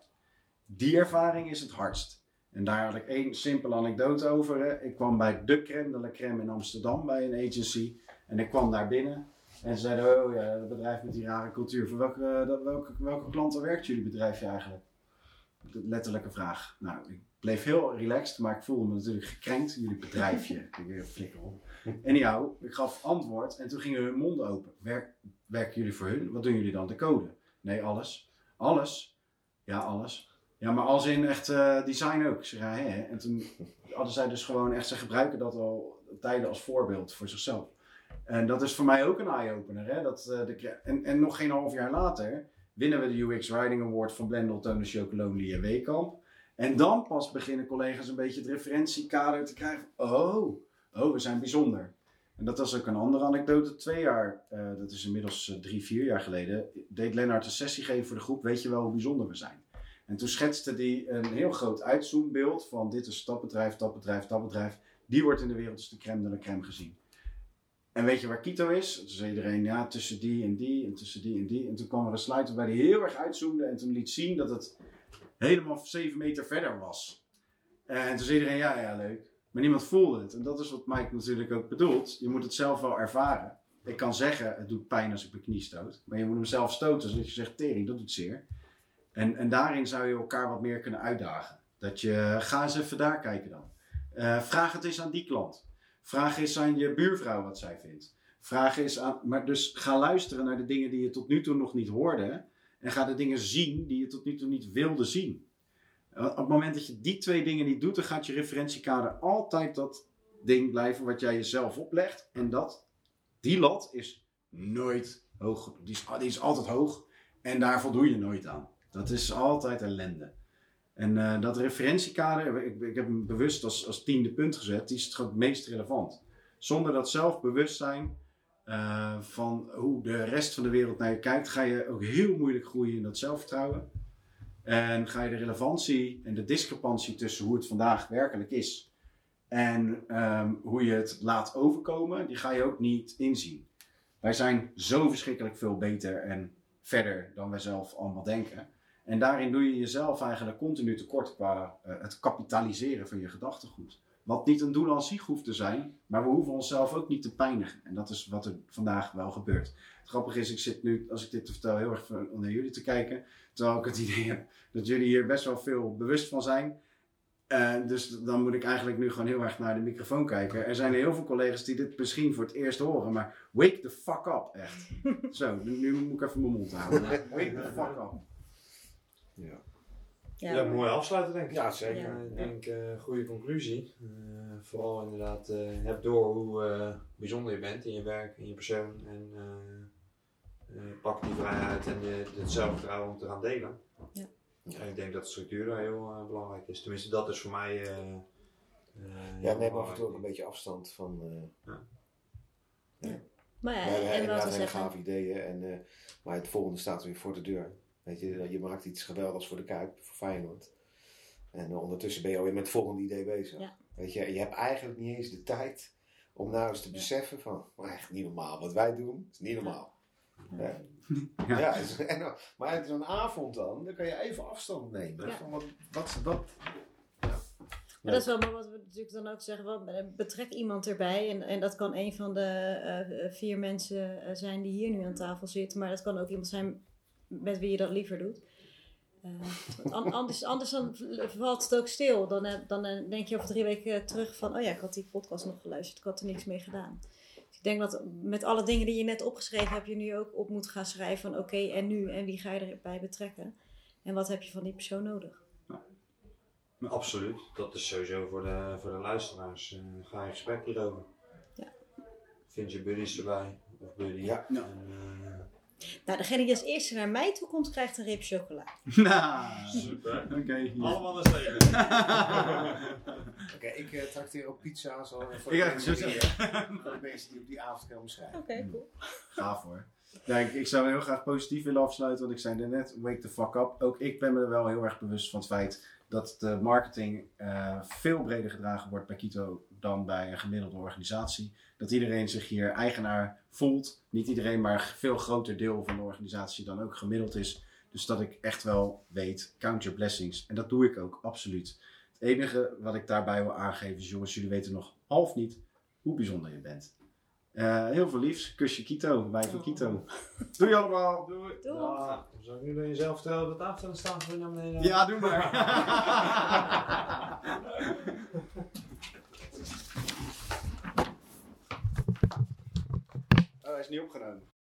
die ervaring is het hardst. En daar had ik één simpele anekdote over. hè. Ik kwam bij de crème de la crème in Amsterdam bij een agency. En ik kwam daar binnen. En ze zeiden, oh ja, dat bedrijf met die rare cultuur. Voor welke, eh, dat- welke, welke klanten werkt jullie bedrijfje eigenlijk? De letterlijke vraag. Nou, ik bleef heel relaxed, maar ik voelde me natuurlijk gekrenkt. Jullie bedrijfje. ik weer flikker op. Anyhow, ik gaf antwoord en toen gingen hun monden open. Werk, werken jullie voor hun? Wat doen jullie dan? De code? Nee, alles. Alles? Ja, alles. Ja, maar als in echt eh, design ook. Zeg, hè. En toen hadden zij dus gewoon echt, ze gebruiken dat al tijden als voorbeeld voor zichzelf. En dat is voor mij ook een eye-opener. Dat, eh, de, en, en nog geen half jaar later winnen we de UX Writing Award van Blendel, Tonen, Chocolonely en Weekamp. En dan pas beginnen collega's een beetje het referentiekader te krijgen. Oh, oh, we zijn bijzonder. En dat was ook een andere anekdote. Twee jaar, eh, dat is inmiddels drie, vier jaar geleden, deed Lennart een sessie geven voor de groep. Weet je wel hoe bijzonder we zijn? En toen schetste hij een heel groot uitzoombeeld van dit is dat bedrijf, dat bedrijf, dat bedrijf. Die wordt in de wereld als de crème de la crème gezien. En weet je waar Kito is? Toen zei iedereen, ja, tussen die en die en tussen die en die. En toen kwam er een slide waarbij hij heel erg uitzoomde en toen liet zien dat het helemaal 7 meter verder was. En toen zei iedereen, ja, ja, leuk. Maar niemand voelde het. En dat is wat Mike natuurlijk ook bedoelt. Je moet het zelf wel ervaren. Ik kan zeggen, het doet pijn als ik mijn knie stoot. Maar je moet hem zelf stoten, zodat je zegt, tering, dat doet zeer. En, en daarin zou je elkaar wat meer kunnen uitdagen. Dat je, ga eens even daar kijken dan. Eh, vraag het eens aan die klant. Vraag eens aan je buurvrouw wat zij vindt. Vraag eens aan, maar dus ga luisteren naar de dingen die je tot nu toe nog niet hoorde. En ga de dingen zien die je tot nu toe niet wilde zien. Eh, Op het moment dat je die twee dingen niet doet, dan gaat je referentiekader altijd dat ding blijven wat jij jezelf oplegt. En dat, die lat is nooit hoog. Die is, die is altijd hoog en daar voldoe je nooit aan. Dat is altijd ellende. En eh, dat referentiekader, ik, ik heb hem bewust als, als tiende punt gezet, die is het meest relevant. Zonder dat zelfbewustzijn eh, van hoe de rest van de wereld naar je kijkt, ga je ook heel moeilijk groeien in dat zelfvertrouwen. En ga je de relevantie en de discrepantie tussen hoe het vandaag werkelijk is en ehm, hoe je het laat overkomen, die ga je ook niet inzien. Wij zijn zo verschrikkelijk veel beter en verder dan wij zelf allemaal denken. En daarin doe je jezelf eigenlijk continu tekort qua eh, het kapitaliseren van je gedachtegoed. Wat niet een doel aan zich hoeft te zijn, maar we hoeven onszelf ook niet te pijnigen. En dat is wat er vandaag wel gebeurt. Het grappige is, ik zit nu, als ik dit te vertel, heel erg naar jullie te kijken. Terwijl ik het idee heb dat jullie hier best wel veel bewust van zijn. Eh, dus dan moet ik eigenlijk nu gewoon heel erg naar de microfoon kijken. Er zijn heel veel collega's die dit misschien voor het eerst horen, maar wake the fuck up, echt. Zo, nu, nu moet ik even mijn mond houden. Wake the fuck up. Ja. Ja, Ja, mooi afsluiten denk ik. Ja, zeker. Ja. Ik denk, eh goede conclusie. Eh, vooral inderdaad, eh, heb door hoe eh, bijzonder je bent in je werk, in je persoon. En eh, eh, pak die vrijheid en het zelfvertrouwen om te gaan delen. Ja. En ik denk dat de structuur daar heel belangrijk is. Tenminste, dat is voor mij. eh, eh, Ja, neem af en toe ook een beetje afstand van. eh Maar ja, we hebben en wat inderdaad we zeggen. ideeën, en, eh, maar het volgende staat weer voor de deur. Weet je, je maakt iets geweldigs voor de Kuip, voor Feyenoord. En eh, ondertussen ben je alweer met het volgende idee bezig. Ja. Weet je, je hebt eigenlijk niet eens de tijd om nou eens te beseffen van, maar echt niet normaal. Wat wij doen, is niet normaal. Ja. Ja. Ja, is- en, maar zo'n avond dan, dan kan je even afstand nemen. Ja. Van wat, wat, wat, Maar dat is wel maar wat we natuurlijk dan ook zeggen. Eh, betrek iemand erbij. En, en dat kan een van de eh, vier mensen eh, zijn die hier nu aan tafel zit. Maar dat kan ook iemand zijn met wie je dat liever doet. Eh, anders, anders dan valt het ook stil. Dan, eh, dan eh, denk je over drie weken terug van... Oh ja, ik had die podcast nog geluisterd. Ik had er niks mee gedaan. Dus ik denk dat met alle dingen die je net opgeschreven hebt... je nu ook op moet gaan schrijven van... Oké, en nu? En wie ga je erbij betrekken? En wat heb je van die persoon nodig? Absoluut. Dat is sowieso voor de, voor de luisteraars. ga in gesprek hierover. Ja. Vind je buddies erbij? Of buddy? Ja. Ja. En, Nou, degene die als eerste naar mij toe komt, krijgt een rib chocola. Nou, Super. oké. Allemaal een steven. Oké, ik eh, trakteer ook pizza's al voor, Ik de ga mensen zo die, voor de mensen die op die avond komen schrijven. Oké, cool. Gaaf hoor. Ja, ik, ik zou heel graag positief willen afsluiten, want ik zei net, wake the fuck up. Ook ik ben me er wel heel erg bewust van het feit dat de marketing eh, veel breder gedragen wordt bij Kito dan bij een gemiddelde organisatie. Dat iedereen zich hier eigenaar voelt. Niet iedereen, maar een veel groter deel van de organisatie dan ook gemiddeld is. Dus dat ik echt wel weet, count your blessings. En dat doe ik ook, absoluut. Het enige wat ik daarbij wil aangeven is, jongens, jullie weten nog half niet hoe bijzonder je bent. Eh, heel veel liefs. Kusje Kito, wij van Oh. Kito. Doei allemaal. Doei. Doei. Ja, zou ik nu naar jezelf vertellen dat de tafel staan voor je naar beneden? Ja, doe maar. is niet opgenomen.